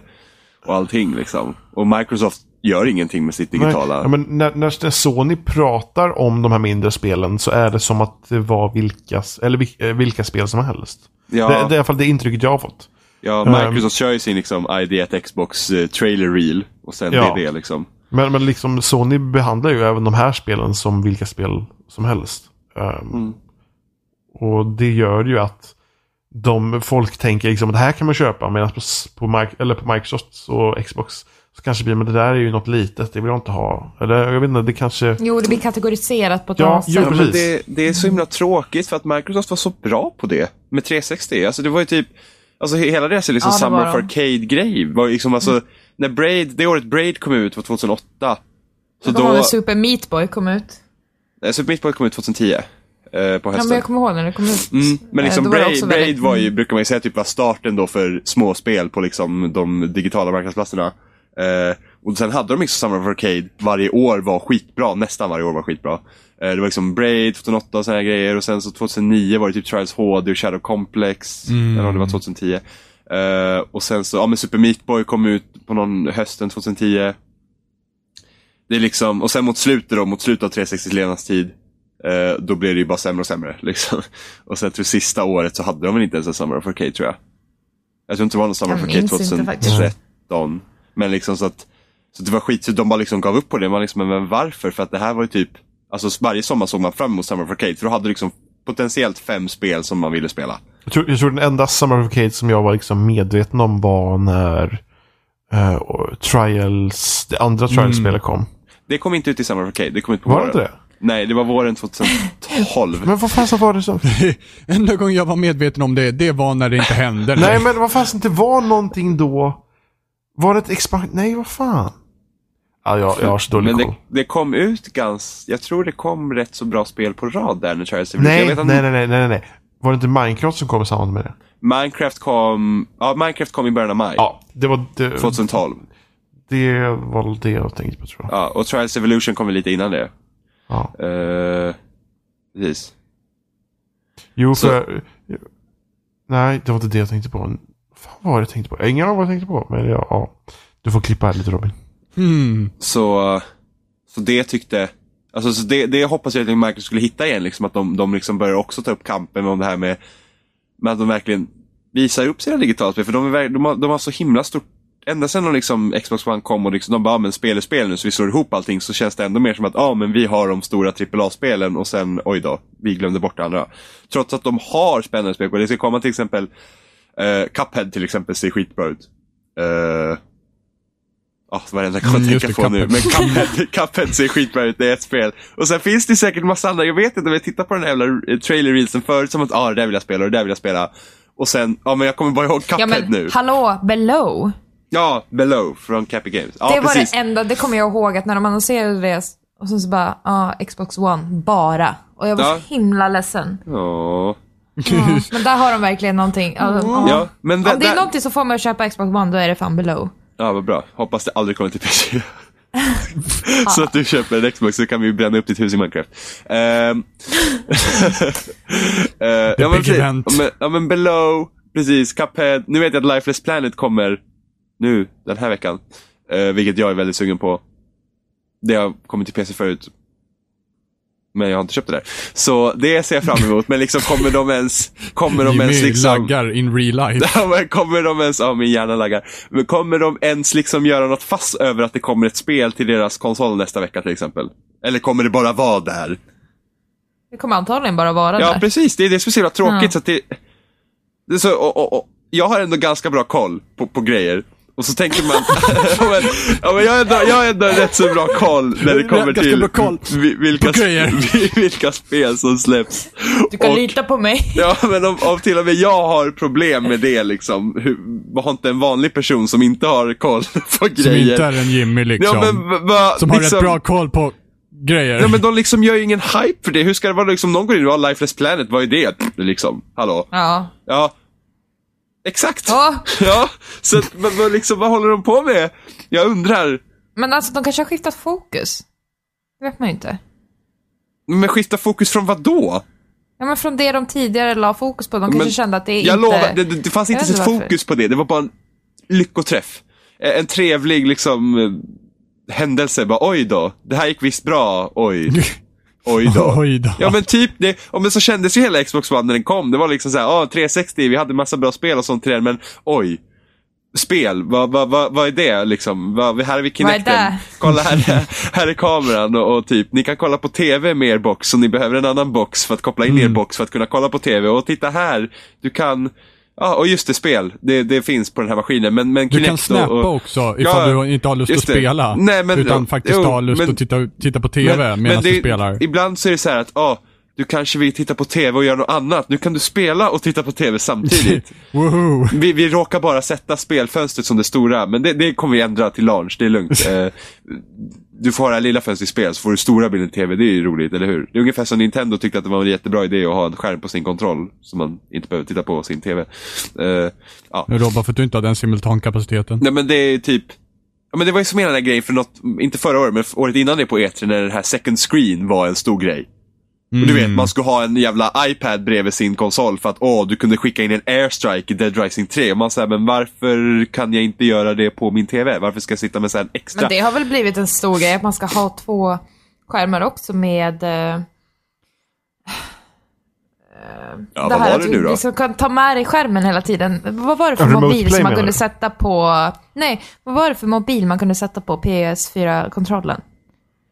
och allting liksom. Och Microsoft gör ingenting med sitt digitala. Nej, men när, när, Sony pratar om de här mindre spelen så är det som att det var vilka, eller eh, vilka spel som helst. Ja. Det, det är i alla fall det intrycket jag har fått. Ja, Microsoft kör ju sin liksom ID1 Xbox eh, trailer reel och sen Ja. det är det liksom. Men, men liksom Sony behandlar ju även de här spelen som vilka spel som helst. Ehm, Och det gör ju att de folk tänker liksom att det här kan man köpa medan på, på, eller på Microsoft och Xbox så kanske blir men det där är ju något litet, det vill jag inte ha. Eller jag vet inte, det kanske... jo, det blir kategoriserat på ett Ja, annat sätt. Ja, men precis. det, det är så himla tråkigt för att Microsoft var så bra på det med 360. Alltså det var ju typ, alltså he- hela deras liksom Ja, det Summer of de. Mm. Arcade-grej var ju liksom alltså, när Braid, det året Braid kom ut var 2008. Så Då var då, Super Meat Boy kom ut. nej, Super Meat Boy kom ut 2010. Eh, på Ja, men hösten. jag kommer ihåg när det kom ut. Mm, men Eh, liksom då var Braid, Braid väldigt- var ju, brukar man ju säga, typ var starten då för småspel på liksom de digitala marknadsplatserna. Eh, och sen hade de liksom Summer of Arcade varje år var skitbra, nästan varje år var skitbra. Eh, det var liksom Braid 2008 och här grejer och sen så 2009 var det typ Trials HD och Shadow Complex. Eller om det var 2010. Eh, och sen så, ja men Super Meat Boy kom ut på någon hösten 2010. Det är liksom, och sen mot slutet då, mot slutet av 360 levnadstid, eh, då blev det ju bara sämre och sämre. Liksom. Och sen tror sista året så hade de väl inte ens en Summer of Arcade tror jag. Jag tror inte det var någon Summer of Arcade minns inte faktiskt. 2013. Men liksom så att, så det var skit, så de bara liksom gav upp på det. Man liksom, men varför? För att det här var ju typ, alltså varje sommar såg man fram emot Summer of Arcade. För då hade du liksom potentiellt fem spel som man ville spela. Jag tror, jag tror den enda Summer of Arcade som jag var liksom medveten om var när och Trials, det andra Trials-spelet kom. Det kom inte ut i Summer of Arcade, det kom ut på Var det inte det? Nej, det var våren 2012. Men vad fasen var det som... Enda gången jag var medveten om det, det var när det inte hände. Nej men vad fasen det var någonting då. Var det ett expansion? Nej vad fan. Ja, jag, jag har så dålig Men det, koll. det kom ut ganska, jag tror det kom rätt så bra spel på rad där när Trials Evolution. Nej, nej, nej, nej, nej, nej. Var det inte Minecraft som kom i samband med det? Minecraft kom, ja Minecraft kom i början av maj. Ja, det var det. 2012. Det var väl det jag tänkte på tror jag. Ja, och Trials Evolution kom lite innan det. Ja. Uh, precis. Jo, Så- för... Nej, det var inte det jag tänkte på. Vad fan var det jag tänkte på? Ingen av vad jag tänkte på. Men ja, ja. Du får klippa här lite Robin. Hmm. Så, så det tyckte, alltså så det, det hoppas jag att Microsoft skulle hitta igen, liksom att de, de liksom börjar också ta upp kampen om det här med, med att de verkligen visar upp sina digitalspel. För de, är, de, har, de har så himla stort Ända sedan de liksom Xbox One kom och liksom, de bara, "Ja, men spel är spel nu så vi slår ihop allting så känns det ändå mer som att, ja men vi har de stora AAA-spelen och sen, oj då, vi glömde bort det andra. Trots att de har spännande spel, och det ska komma till exempel, eh, Cuphead till exempel ser skitbra ut. Uh, Ja, oh, varenda jag kan Mm, tänka på nu. Cuphead. Men Cuphead, Cuphead ser skitbra ut, det är ett spel. Och sen finns det säkert massa andra, jag vet inte, om jag tittar på den här jävla eh, trailer-reelsen förut som att, ja ah, det där vill jag spela och det där vill jag spela. Och sen, ja men jag kommer bara ihåg Ja Cuphead men nu. hallå, Below. Ja, Below från Cappy Games. Ja, det var precis. det enda, det kommer jag ihåg att när de annonserade det och sen så bara, ja, Xbox One, bara. Och jag var Ja. så himla ledsen. Ja. Ja, men där har de verkligen någonting. Ja, ja. Ja, men Om det är där... någonting som får mig att köpa Xbox One, då är det fan Below. Ja, vad bra. Hoppas det aldrig kommer till PC. så att du köper en Xbox så kan vi bränna upp ditt hus i Minecraft. Ja, men big precis. event. Ja, men, ja men Below, precis, Cuphead. Nu vet jag att Lifeless Planet kommer nu, den här veckan. Uh, vilket jag är väldigt sugen på. Det har kommit till PC förut. Men jag har inte köpt det där. Så det ser jag fram emot. Men liksom kommer de ens, kommer de ens Jimmy liksom... laggar in real life. Ja, kommer de ens, ja min hjärna laggar. Men kommer de ens liksom göra något fass över att det kommer ett spel till deras konsol nästa vecka till exempel? Eller kommer det bara vara där? Det kommer antagligen bara vara Ja, där. precis. Det är det som är så jävla tråkigt. Ja. Så att det, det är så, och, och, och, jag har ändå ganska bra koll på, på grejer. Och så tänker man, ja, men, ja, men jag, har ändå, jag har ändå rätt så bra koll när det kommer till vilka, vilka spel som släpps. Du kan Och- lita på mig. Ja, men om, om till och med jag har problem med det liksom. Hur, har inte en vanlig person som inte har koll på Som grejer? inte är en Jimmy liksom. ja, men, va, va, som har liksom, rätt bra koll på grejer. Ja, men de liksom gör ju ingen hype för det. Hur ska det vara liksom, någon går in och har Lifeless Planet, vad är det? Liksom, hallå? Ja. Ja. Exakt. Ja. Ja, så vad, vad, liksom, vad håller de på med? Jag undrar. Men alltså, de kanske har skiftat fokus. Det vet man ju inte. Men skifta fokus från vad då? Ja, men från det de tidigare la fokus på. De kanske Men kände att det är Jag inte... lovar, det, det, det fanns Jag inte ett fokus på det. Det var bara en lyckoträff. Eh, En trevlig liksom eh, händelse. Bara oj då, det här gick visst bra. Oj. Oj då. Oj då. Ja men typ det, ja, men så kändes ju hela Xbox One när den kom. Det var liksom såhär, ja 360, vi hade massa bra spel och sånt till den, men oj. Spel, vad, vad, vad, vad är det liksom? Vad, här är vi är Kinecten. Kolla här, är- här är kameran och, och typ, ni kan kolla på TV med er box och ni behöver en annan box för att koppla in er box för att kunna kolla på TV. Och titta här, du kan, ja och just det, spel. Det, det finns på den här maskinen. Men, men Du kan Kinect snappa och, också ifall Ja, du inte har lust att spela. Nej, men- utan jo, faktiskt jo, har lust men- att titta, titta på TV medan du spelar. Ibland så är det så här att, ah, du kanske vill titta på TV och göra något annat. Nu kan du spela och titta på TV samtidigt. Vi, vi råkar bara sätta spelfönstret som det stora, men det, det kommer vi ändra till launch, det är lugnt. Eh, du får ha det här lilla fönstret i spel, så får du stora bilden i TV, det är ju roligt, eller hur? Det är ungefär som Nintendo tyckte att det var en jättebra idé att ha en skärm på sin kontroll, så man inte behöver titta på sin TV. Eh, ja. Robba, för att du inte har den simultankapaciteten. Nej men det är typ Ja men det var ju som hela den här grejen för något, inte förra året, men året innan det på E3 när den här second screen var en stor grej. Och du vet, Mm. man ska ha en jävla iPad bredvid sin konsol för att åh, du kunde skicka in en airstrike i Dead Rising 3. Och man säger, men varför kan jag inte göra det på min TV? Varför ska jag sitta med så här en extra? Men det har väl blivit en stor grej att man ska ha två skärmar också med... Eh, ja, vad var det nu då? du ska kunna ta med dig skärmen hela tiden. Vad var det för Remote mobil som man kunde sätta på... Nej, vad var det för mobil man kunde sätta på PS4-kontrollen?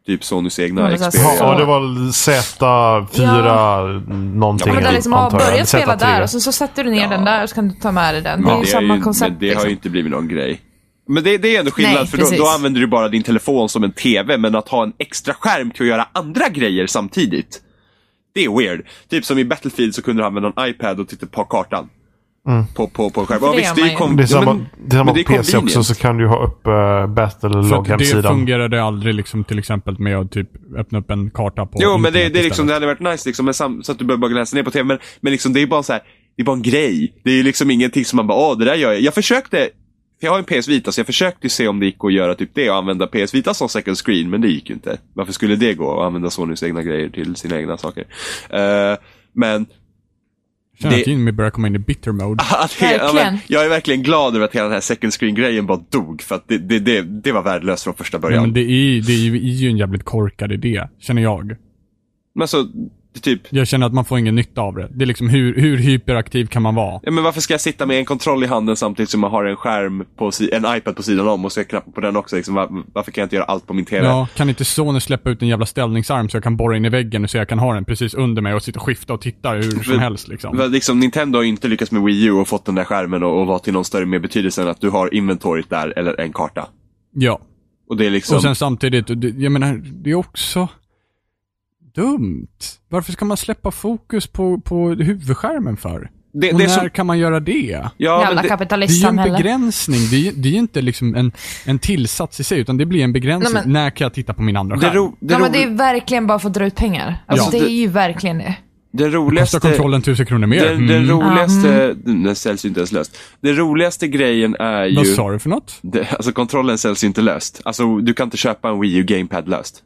Typ Sonys egna Ja, det Xperia. Ja, det var Z4 någonting. Ja, Men det liksom har antar jag. börjat spela Z3. där och sen så sätter du ner Ja. den där och så kan du ta med dig den. Det Ja, är ju det, samma ju, koncept. men det har liksom. ju inte blivit någon grej. Men det, det är ändå skillnad, Nej, för då, då använder du bara din telefon som en TV, men att ha en extra skärm till att göra andra grejer samtidigt. Det är weird. Typ som i Battlefield så kunde du använda en iPad och titta på kartan. På, på, på en skärm. För Ja, det visst, det är kom- Det är ja, samma, men- det är samma men på är PC också så kan du ha upp uh, För att det Battle-log-hemsidan. fungerade aldrig liksom till exempel med att typ öppna upp en karta på Jo, men det, det, är liksom, det hade varit nice liksom, sam, så att du behöver bara läsa ner på TV. Men, men liksom, det är bara så här, det är bara en grej. Det är liksom ingenting som man bara, åh, det där gör jag. Jag försökte, för jag har en PS Vita, så jag försökte se om det gick att göra typ det och använda PS Vita som second screen, men det gick ju inte. Varför skulle det gå att använda Sonys egna grejer till sina egna saker? Eh, men känner det- att Jimmy börjar komma in i bitter mode. att he- ja, men, Verkligen. jag är verkligen glad över att hela den här second screen-grejen bara dog, för att det, det, det, det var värdelöst från första Ja, början. men det är, det är ju, är ju en jävligt korkad idé, känner jag. Men så, det typ, Jag känner att man får ingen nytta av det. Det är liksom hur, hur hyperaktiv kan man vara? Ja, men varför ska jag sitta med en kontroll i handen samtidigt som jag har en skärm på si- en iPad på sidan om och så jag knappar på den också? Liksom, var, varför kan jag inte göra allt på min TV? Ja, kan inte Sony släppa ut en jävla ställningsarm så jag kan borra in i väggen så jag kan ha den precis under mig och sitta och skifta och titta hur som helst liksom. För liksom, Nintendo har ju inte lyckats med Wii U och fått den där skärmen och, och vara till någon större mer betydelse än att du har inventoriet där eller en karta. Ja. Och det är liksom... Och sen samtidigt, jag menar, det är också dumt. Varför ska man släppa fokus på, på huvudskärmen för? det, Och det är när som, kan man göra det? ja, Jävla men det, Det är ju en kapitalistsamhälle. begränsning. Det är, ju- det är inte liksom en, en tillsats i sig, utan det blir en begränsning. Nej, men- När kan jag titta på min andra det, skärm? ro, det, ro, men det är verkligen bara för att dra ut pengar. Alltså, Ja. det är ju verkligen det. det Kostar roligaste... kontrollen tusen kronor mer? Den, den Mm. roligaste... Den säljs ju inte ens löst. Den roligaste grejen är ju... Vad sa du för något? Det, alltså kontrollen säljs ju inte löst. Alltså du kan inte köpa en Wii U Gamepad löst.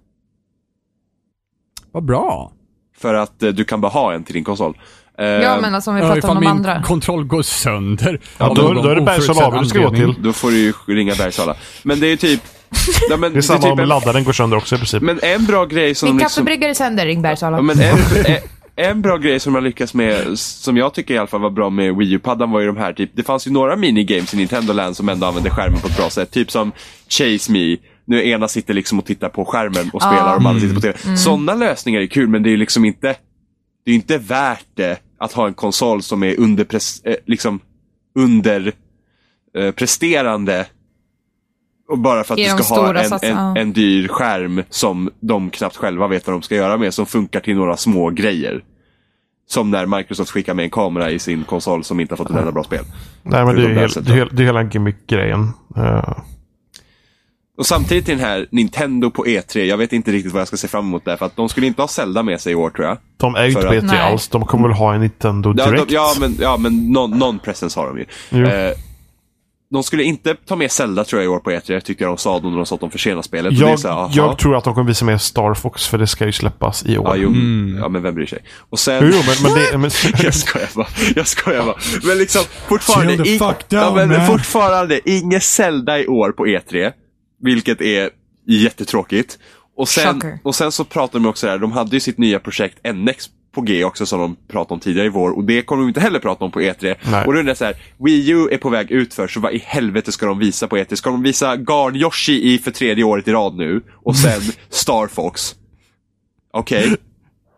Vad bra. För att eh, du kan bara ha en till din konsol. Eh, Ja, men alltså om vi Ja, pratar ifall om de min andra. kontroll går sönder. Ja, av då, någon då är det Bergsala oförutsedd AB du ska gå anledning. till. Då får du ju ringa Bergsala. Men det är ju typ... Ja, men, Det är samma typ om en, laddaren går sönder också i princip. men en bra grej som Min liksom... kaffebryggare sönder, ring Bergsala. Ja, men en, en, en bra grej som de har lyckats med, som jag tycker i alla fall var bra med Wii U-paddan var ju de här typ, det fanns ju några minigames i Nintendo Land som ändå använde skärmen på ett bra sätt. Typ som Chase Me, nu ena sitter liksom och tittar på skärmen och spelar och de andra sitter på TV. Sådana lösningar är kul men det är ju liksom inte, det är ju inte värt det att ha en konsol som är underpres, eh, liksom under eh, presterande och bara för att du ska ha en, en, en dyr skärm som de knappt själva vet vad de ska göra med, som funkar till några små grejer. Som när Microsoft skickar med en kamera i sin konsol som inte har fått ett enda bra spel. Nej, men det är, Förutom hel, det det, är, hel- det är hela gimmick-grejen. Eh, Och samtidigt till den här Nintendo på E3, jag vet inte riktigt vad jag ska se fram emot där, för att de skulle inte ha Zelda med sig i år tror jag. de är ju inte på att- E3 Nej. alls. De kommer väl ha en Nintendo Ja, Direct. de, ja men, ja, men någon, någon presence har de ju. Eh, de skulle inte ta med Zelda tror jag i år på E3, tyckte jag de sa då när de sa att de försenar spelet. Jag, så här, jag tror att de kommer visa mer Star Fox för det ska ju släppas i år. Ja, jo, Mm. ja, men vem bryr sig? Och sen... Jo, men, men det... Men, Jag skojar bara. Jag skojar bara. Men liksom fortfarande, i- fuck down, ja, men fortfarande inget Zelda i år på E3. Vilket är jättetråkigt. Och sen, Shocker. och sen så pratar de också här, de hade ju sitt nya projekt NX på G också som de pratade om tidigare i vår och det kommer de inte heller prata om på E3. Nej. Och då undrar jag så här, Wii U är på väg ut för så vad i helvete ska de visa på E3? Ska de visa Garn Yoshi i för tredje året i rad nu? Och sen Star Fox? Okej.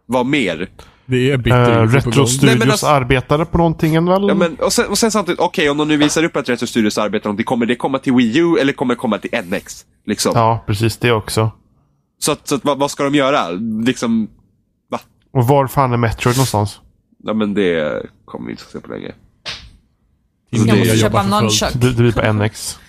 Vad mer? Det är bitter Uh, info på Retro gång. Studios Nej, men alltså- arbetade på någonting väl? Ja, men, och, sen, och sen samtidigt, okej om de nu visar upp att Retro Studios arbetar någonting, kommer det komma till Wii U eller kommer det komma till NX? Liksom. Ja, precis det också. Så, att, så att, vad, vad ska de göra? Liksom, va? Och var fan är Metroid någonstans? Ja men det kommer vi inte få se på länge. Jag måste jag köpa nunchuck. Det, det blir på NX.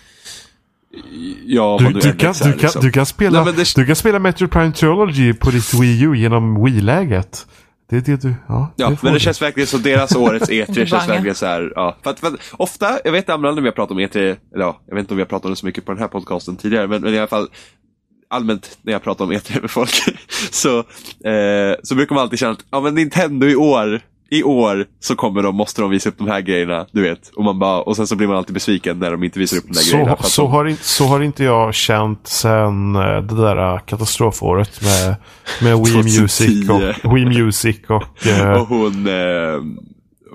Ja, Du, du, kan, är, du, kan, liksom. du, kan spela, Nej, det- du kan spela Metroid Prime Trilogy på ditt Wii U genom Wii-läget. Det är det du... Ja, Ja, det men det känns verkligen så, deras årets E3 känns verkligen så här, ja. För att, för att ofta, jag vet andra när vi har pratat om E3, eller ja, jag vet inte om vi har pratat om det så mycket på den här podcasten tidigare, men, men i alla fall allmänt när jag pratar om E3 med folk, så, eh, så brukar man alltid känna att ja, men Nintendo i år, i år så kommer de, måste de visa upp de här grejerna, du vet. Och, man bara, och sen så blir man alltid besviken när de inte visar upp de där grejerna. Så, att så, de, har, inte- så har inte jag känt sen eh, det där katastrofåret med, med Wii 2010. Music och, Wii Music och, eh, och hon, eh,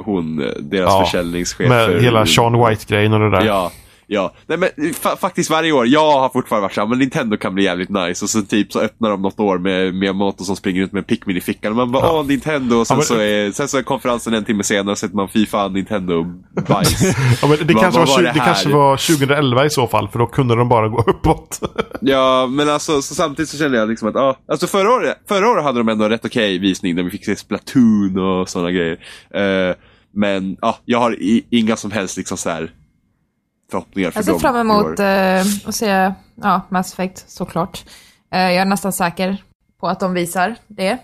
hon, eh, deras Ja, försäljningschef. med hela Sean White-grejen och det där. Ja, ja. Nej, men fa faktiskt varje år, jag har fortfarande varit såhär, men Nintendo kan bli jävligt nice. Och så typ så öppnar de något år med Miyamoto som springer runt med en Pikmin i fickan. Och man bara, Ja. åh Nintendo. Och sen, Ja, men- så är, sen så är konferensen en timme senare och sätter man fy fan Nintendo bajs. Ja, men det Vad- kanske, var, var det det kanske var 2011 i så fall, för då kunde de bara gå uppåt. ja, men alltså så samtidigt så känner jag liksom att, ja, alltså förra året, förra året hade de ändå en rätt okej visning där vi fick se Splatoon och sådana grejer. Eh, men ja, jag har i, inga som helst liksom så här förhoppningar för Jag ser dem fram emot eh, att se ja, Mass Effect, såklart. Eh, jag är nästan säker på att de visar det.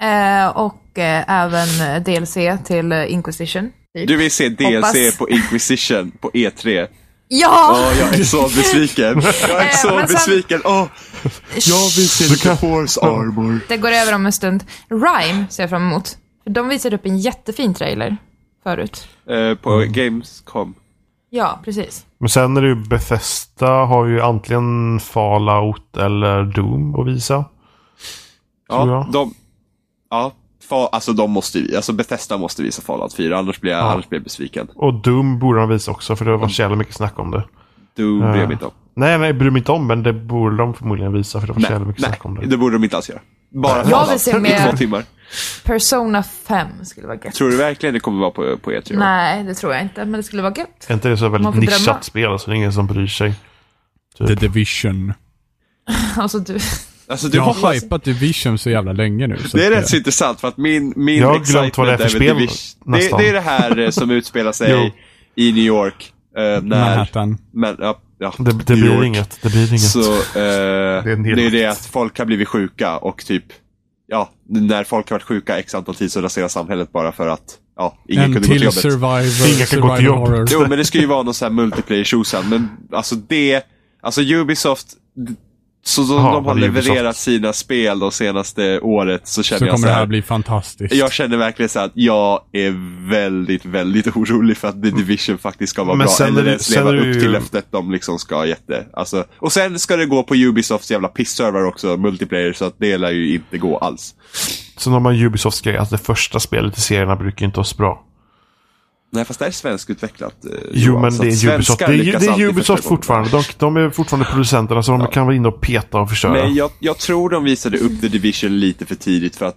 Eh, och eh, även eh, DLC till eh, Inquisition. typ. Du vill se DLC Hoppas. på Inquisition på E3? Ja! Åh, jag är så besviken. Jag är Eh, så sen- besviken. Åh, jag vill se lite Force Armor. Det går över om en stund. Rhyme ser jag fram emot. För de visade upp en jättefin trailer förut. Eh, på Gamescom. Ja, precis. Men sen är det ju Bethesda har ju antingen Fallout eller Doom att visa. Ja, de... Ja, fa, alltså de måste ju, alltså Bethesda måste visa Fallout 4, annars blir jag, Ja. annars blir jag besviken. Och Doom borde de visa också, för det har varit så jävla mycket snack om det. Du bryr Ja. jag mig inte om. Nej, nej, bryr mig inte om, men det borde de förmodligen visa, för det var så jävla mycket nej snack om det. det borde de inte alls göra. Bara Jag vill se i mer- två timmar. Persona 5 skulle vara gött. Tror du verkligen det kommer vara på, på E3 i år? Nej, det tror jag inte, men det skulle vara gött. Är inte det så väldigt nischat drömma. spel, så det är ingen som bryr sig. The Division. Alltså du... Alltså, du Jag har hoppas... hypat Division så jävla länge nu. Så Det är rätt så intressant för att min, min Jag har glömt vad det är för spel Division- det, det är det här eh, som utspelar sig i New York. eh, när, Manhattan. men, ja, ja, Det, det blir inget. Det blir inget. Så eh, det, är en är det att folk har blivit sjuka och typ, ja, när folk har varit sjuka x antal tid så raserar samhället bara för att, ja, ingen En kunde gå till jobbet. survivor, Ingen kan gå till survival jobb. horror. Jo, men det ska ju vara någon sån här multiplayer tjosan, men alltså det, alltså Ubisoft, så de, Ja, de har är Ubisoft. levererat sina spel de senaste året så känner Så jag så kommer det här, bli fantastiskt. Jag känner verkligen så att jag är väldigt, väldigt orolig för att The Division faktiskt ska vara Men bra. sen Eller ens leva upp ju- till löftet de liksom ska jätte. Alltså, och sen ska det gå på Ubisofts jävla piss-server också, multiplayer, så att det lär ju inte gå alls. Sen har man Ubisofts grej att det första spelet i serierna brukar inte vara så bra. Nej, fast det är svenskutvecklat. eh, Jo, men det är Ubisoft. Det är, det är Ubisoft fortfarande. De, de är fortfarande producenterna så de kan vara inne och peta och förstöra. Men jag, jag tror de visade upp The Division lite för tidigt för att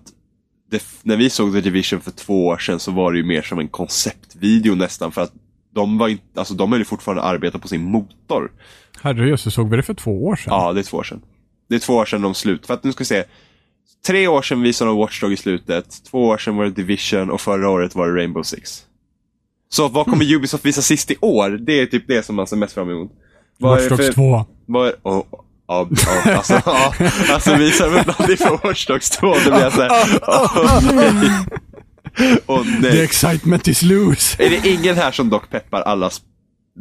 det, när vi såg The Division för två år sedan så var det ju mer som en konceptvideo nästan för att de var inte, alltså de höll ju fortfarande arbeta på sin motor. Herrejösses, såg vi det för två år sedan? Ja, det är två år sedan. Det är två år sedan de slut. För att nu ska vi se. Tre år sedan visade de Watchdog i slutet. Två år sedan var det Division och förra året var det Rainbow Six. Så vad kommer Hmm. Ubisoft visa sist i år? Det är typ det som man ser mest fram emot. Vad är Watch det Dogs för- 2. Vad är, oh, ja, ja, alltså, ja, alltså visar de upp någonting från Watch Dogs 2 då blir jag såhär, åh nej. The nej. excitement is loose. Är det ingen här som dock peppar allas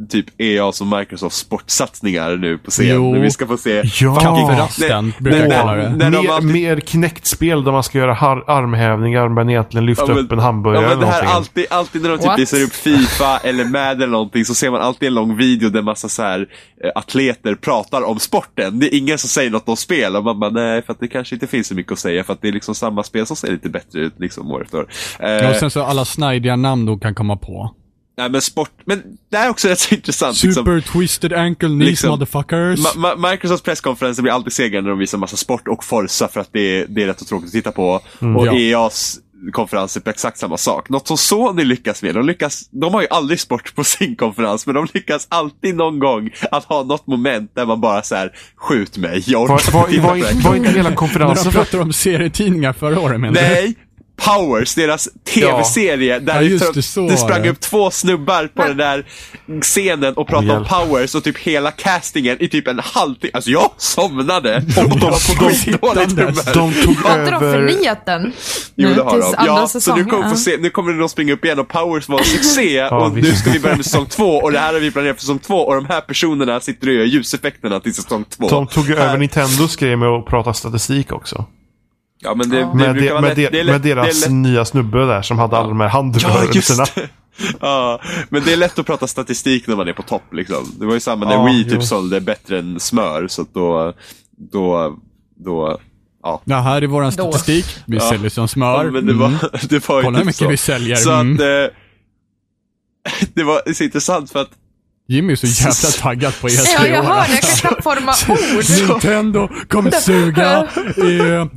typ EA som Microsoft sportsatsningar nu på scen? Jo. När vi ska få se Ja. Kafferasten brukar jag kalla det. När de mer, alltid- mer Kinect-spel där man ska göra har- armhävningar men egentligen lyfta Ja, men- upp en hamburgare Ja, men eller det här någonting. alltid, alltid när de typ What? visar upp Fifa eller Madden eller någonting så ser man alltid en lång video där massa så här eh, atleter pratar om sporten. Det är ingen som säger något om spel och man bara nej för att det kanske inte finns så mycket att säga för att det är liksom samma spel som ser lite bättre ut liksom år efter år. Eh, Ja, och sen så alla snidiga namn de kan komma på. Nej men sport, men det är också rätt så intressant. Liksom, Super twisted ankle knees Liksom, motherfuckers. Ma- Ma- Microsofts presskonferenser blir alltid segare när de visar massa sport och Forza för att det är, det är rätt så tråkigt att titta på. och Mm. ja. EAs konferenser på exakt samma sak. Något som Sony lyckas med. De, lyckas, de har ju aldrig sport på sin konferens, men de lyckas alltid någon gång att ha något moment där man bara så här, skjut mig, jag orkar Var, inte var, titta var, på det här." var inte hela konferensen de för pratar om serietidningar förra året menar du? Nej, Powers, deras tv-serie, där Ja, det, så det sprang var det. upp två snubbar på den där scenen och pratade om hjälp. Powers och typ hela castingen i typ en halvtimme. Alltså jag somnade! Och de på dem skitdåligt humör. De tog Har inte de över... förnyat den? Jo, Nu det har de. Ja, så nu kommer, Ja. se, nu kommer de springa upp igen och Powers var en succé och nu ska vi börja med säsong två och det här har vi planerat för säsong två och de här personerna sitter och gör ljuseffekterna till säsong två. De tog över Nintendos grej med att prata statistik också. Ja, men det, det Med, brukar de, vara med, lätt- de, det är lätt- med deras nya snubbe där som hade alla de här Ja, handrörelserna. det. Ja, men det är lätt att prata statistik när man är på topp liksom. Det var ju samma när Ja, Wii typ sålde bättre än smör, så att då, då, då, ja. Det här är våran statistik. Vi Ja. säljer som smör. Ja, men det var, Mm. det var ju Kolla hur typ mycket så. vi säljer. Så Mm. att, eh, det var så intressant för att Jimmy är så jävla taggad på E3 Ja, jag hör det. Jag kan knappt forma ord. Nintendo kommer suga.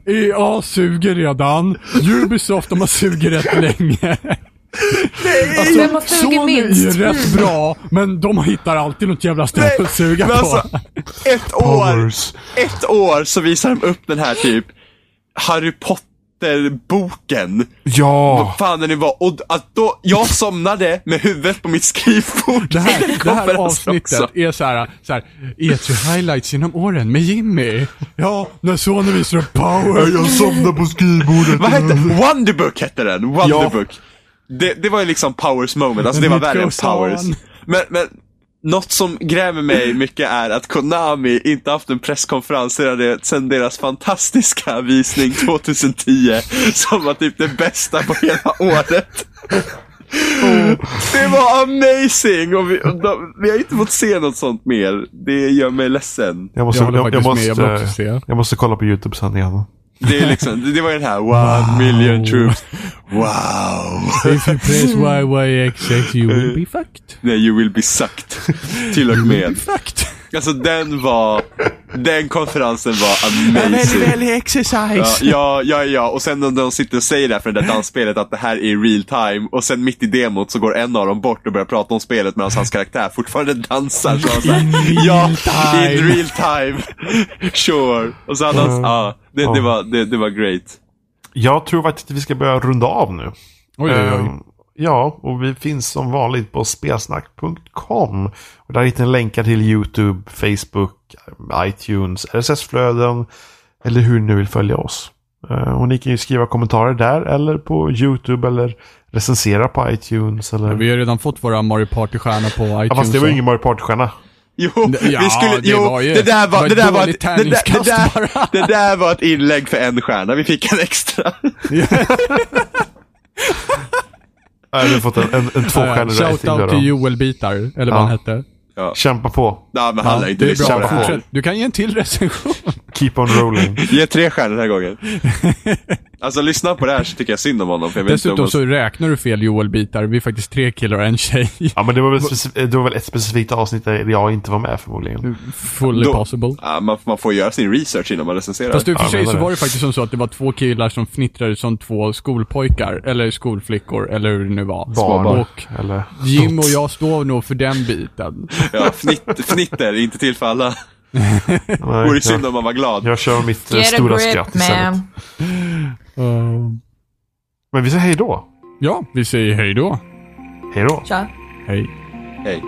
EA, suger redan. Ubisoft, de har sugit rätt länge. Alltså, Vem har sugit Sony minst? är rätt bra, men de hittar alltid något jävla ställe att suga på. alltså, ett år, Powers. ett år så visar de upp den här typ Harry Potter-boken. Ja! Vad fan det nu var. Och att då, jag somnade med huvudet på mitt skrivbord. Det här, det här konferensen avsnittet också. är så här, så här, E3 highlights genom åren med Jimmy. Ja, när Sony visar upp power. Jag somnade på skrivbordet. Vad hette Wonderbook hette den. Wonderbook. Det, det var ju liksom Powers moment, alltså det var värre än Powers. Men, men något som grämer mig mycket är att Konami inte haft en presskonferens sedan, deras fantastiska visning 2010 som var typ det bästa på hela året. Det var amazing! Och vi, och de, vi har inte fått se något sånt mer. Det gör mig ledsen. Jag måste, Jag jag, jag, måste, jag måste kolla på YouTube sen igen. Det, är liksom, det, var ju den här One million troops. Wow! If you press YYXX you will be fucked. Nej, you will be sucked. Till och med. Fucked. Alltså den var, den konferensen var amazing. exercise. Ja, ja, ja, ja, och sen när de sitter och säger det här för det där dansspelet att det här är real time och sen mitt i demot så går en av dem bort och börjar prata om spelet medan hans karaktär fortfarande dansar. Så han så här, In real ja, time." in real time. sure. Och så hade han, ja, det, det, var, det, det var great. Jag tror faktiskt att vi ska börja runda av nu. Oj, oj, oj. Ja, och vi finns som vanligt på spelsnack.com. Och där hittar ni länkar till YouTube, Facebook, iTunes, RSS-flöden eller hur ni nu vill följa oss. Eh, Och ni kan ju skriva kommentarer där eller på YouTube eller recensera på iTunes. Eller... Vi har redan fått våra Mario Party-stjärnor på iTunes. Ja, fast det var ju ingen Mario Party-stjärna. Jo, Ja, vi skulle, det jo, var ju- det där var, det där var, ett, det, där, det där var ett inlägg för en stjärna. Vi fick en extra. Nej, du har fått en, en, en tvåstjärnig rating Shout där out till då. Joel Bitar, eller vad Ja. han hette. Kämpa på. Nej, men han lär inte det är lyssna bra. på det här. Fortsätt. Du kan ge en till recension. Keep on rolling. Ge tre stjärnor den här gången. Alltså lyssna på det här så tycker jag synd om honom. För jag Dessutom så räknar du fel Joel Bitar. Vi är faktiskt tre killar och en tjej. Ja, men det var, väl det var väl ett specifikt avsnitt där jag inte var med förmodligen. Fully Då- possible. Ja, man, man får göra sin research innan man recenserar. Fast och för Ja, sig så det. var det faktiskt som så att det var två killar som fnittrade som två skolpojkar, eller skolflickor, eller hur det nu var. Barn. Och Eller... Jim och jag står nog för den biten. Ja, fnitt, fnitter, inte till för alla. Vore synd om man var glad. jag kör mitt eh, Get stora grip skratt istället. Uh, Men vi säger hej då. ja, vi säger hej då. Hej då. Tja. Hej. Hej.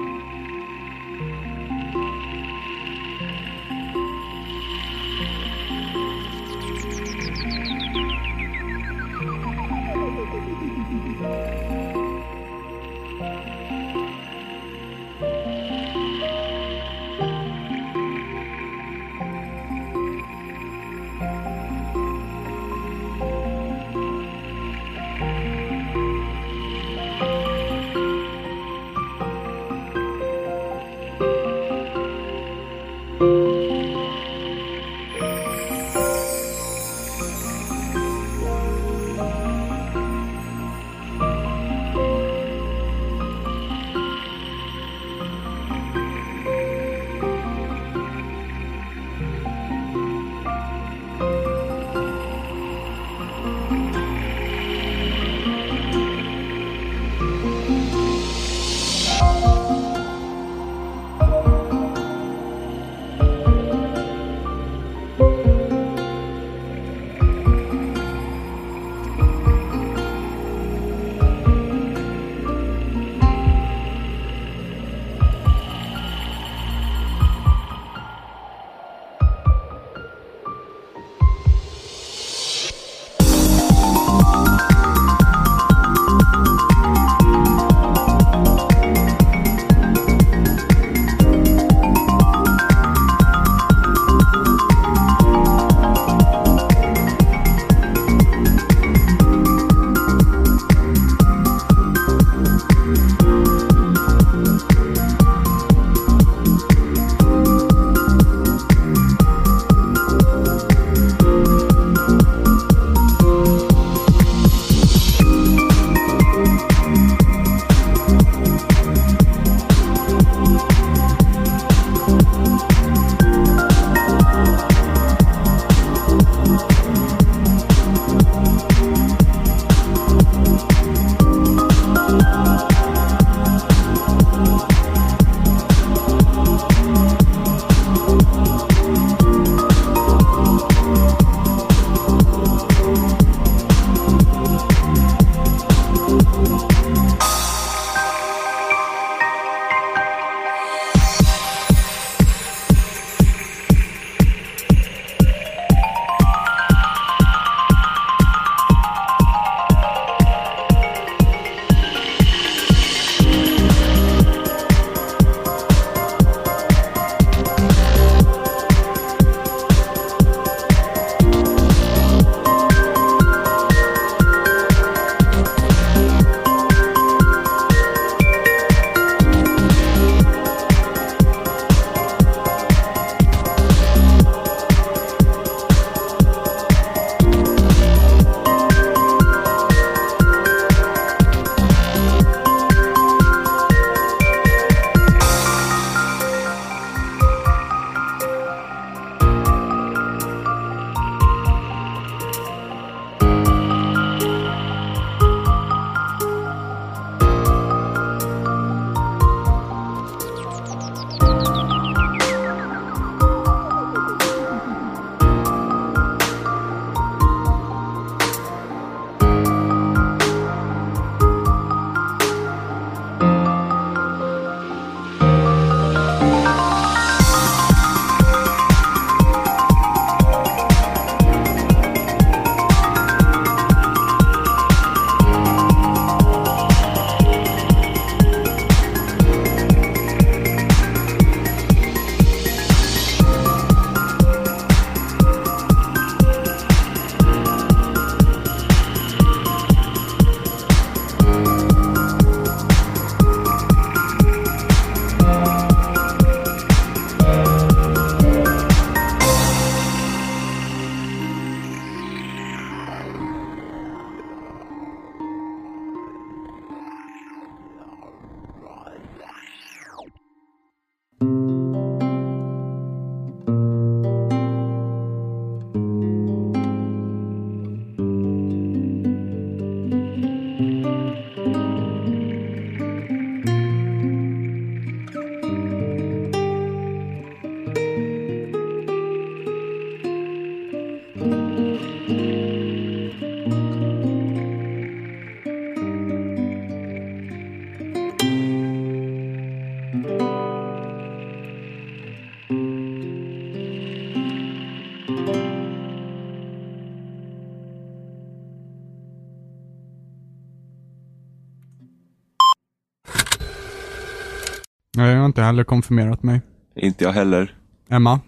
Heller konfirmerat mig. Inte jag heller. Emma?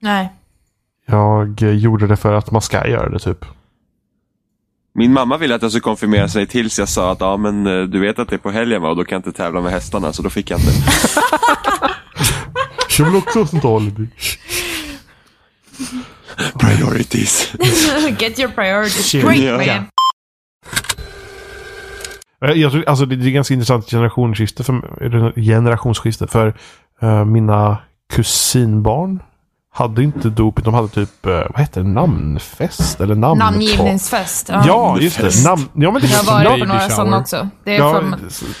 Nej. Jag gjorde det för att man ska göra det typ. Min mamma ville att jag skulle konfirmera sig tills jag sa att ja, men eh, du vet att det är på helgen va? och då kan jag inte tävla med hästarna så då fick jag inte. Jag vill också ha sånt alibi. Priorities. Get your priorities Ja. man. Eh, Jag tror, alltså det är ganska intressant generationsskifte för, generationsskifte för eh, mina kusinbarn hade inte dop, de hade typ, uh, vad heter det, namnfest eller namn Namngivningsfest. Ja, just det. Namn, ja, men det Jag har finns varit på några sådana också. Det är Ja, för...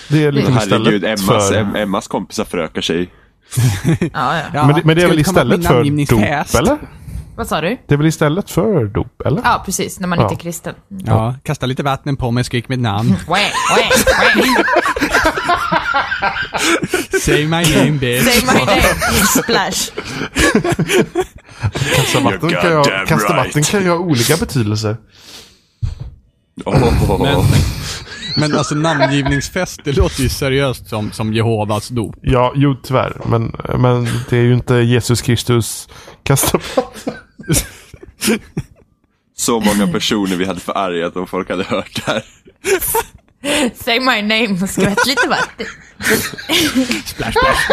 det är liksom Herregud, Emmas, för... Em- Emmas kompisar förökar sig. Ja, ja. Men det, men det är ska väl istället för dop, eller? Vad sa du? Det är väl istället för dop, eller? Ja, precis. När man Ja. inte är kristen. Ja, kasta lite vatten på mig, skrik mitt namn. Say my name bitch. Say my name. Splash. Kasta vatten, kan, jag, kasta right. vatten kan ju ha olika betydelser. Oh. Men, men alltså namngivningsfest, det låter ju seriöst som, som Jehovas dop. Ja, jo tyvärr. Men, men det är ju inte Jesus Kristus kasta vatten. Så många personer vi hade förargat om folk hade hört det här. Say my name. Skvätt lite vatten. Splash splash.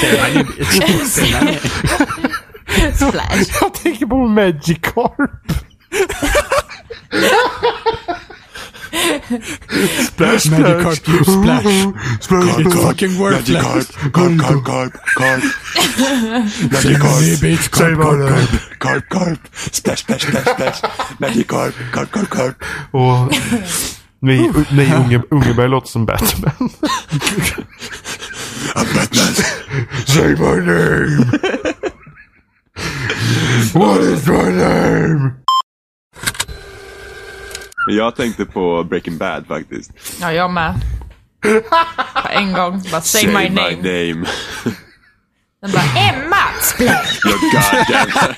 Say my name bitch. Say my name. Splash. Jag tänker på Magikarp. splash, Magikarp you splash. splash, It's fucking worthless. Carp, carp, carp, carp. Name bitch. Say Carp, carp, carp. Carp, carp. Splash, splash, splash, splash. Magikarp, carp, carp, carp. Och nej, nej Unge, Ungeberg låter som Batman. I'm Batman. Say my name. What is my name? Jag tänkte på Breaking Bad faktiskt. Ja, jag med. På en gång. Bara say, my name. name. Den bara Emma! Splash. You're goddamn right.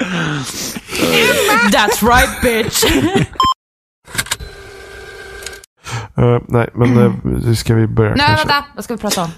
That's right bitch. Eh, nej, men uh, ska vi börja Nej, kanske? vänta. Vad ska vi prata om?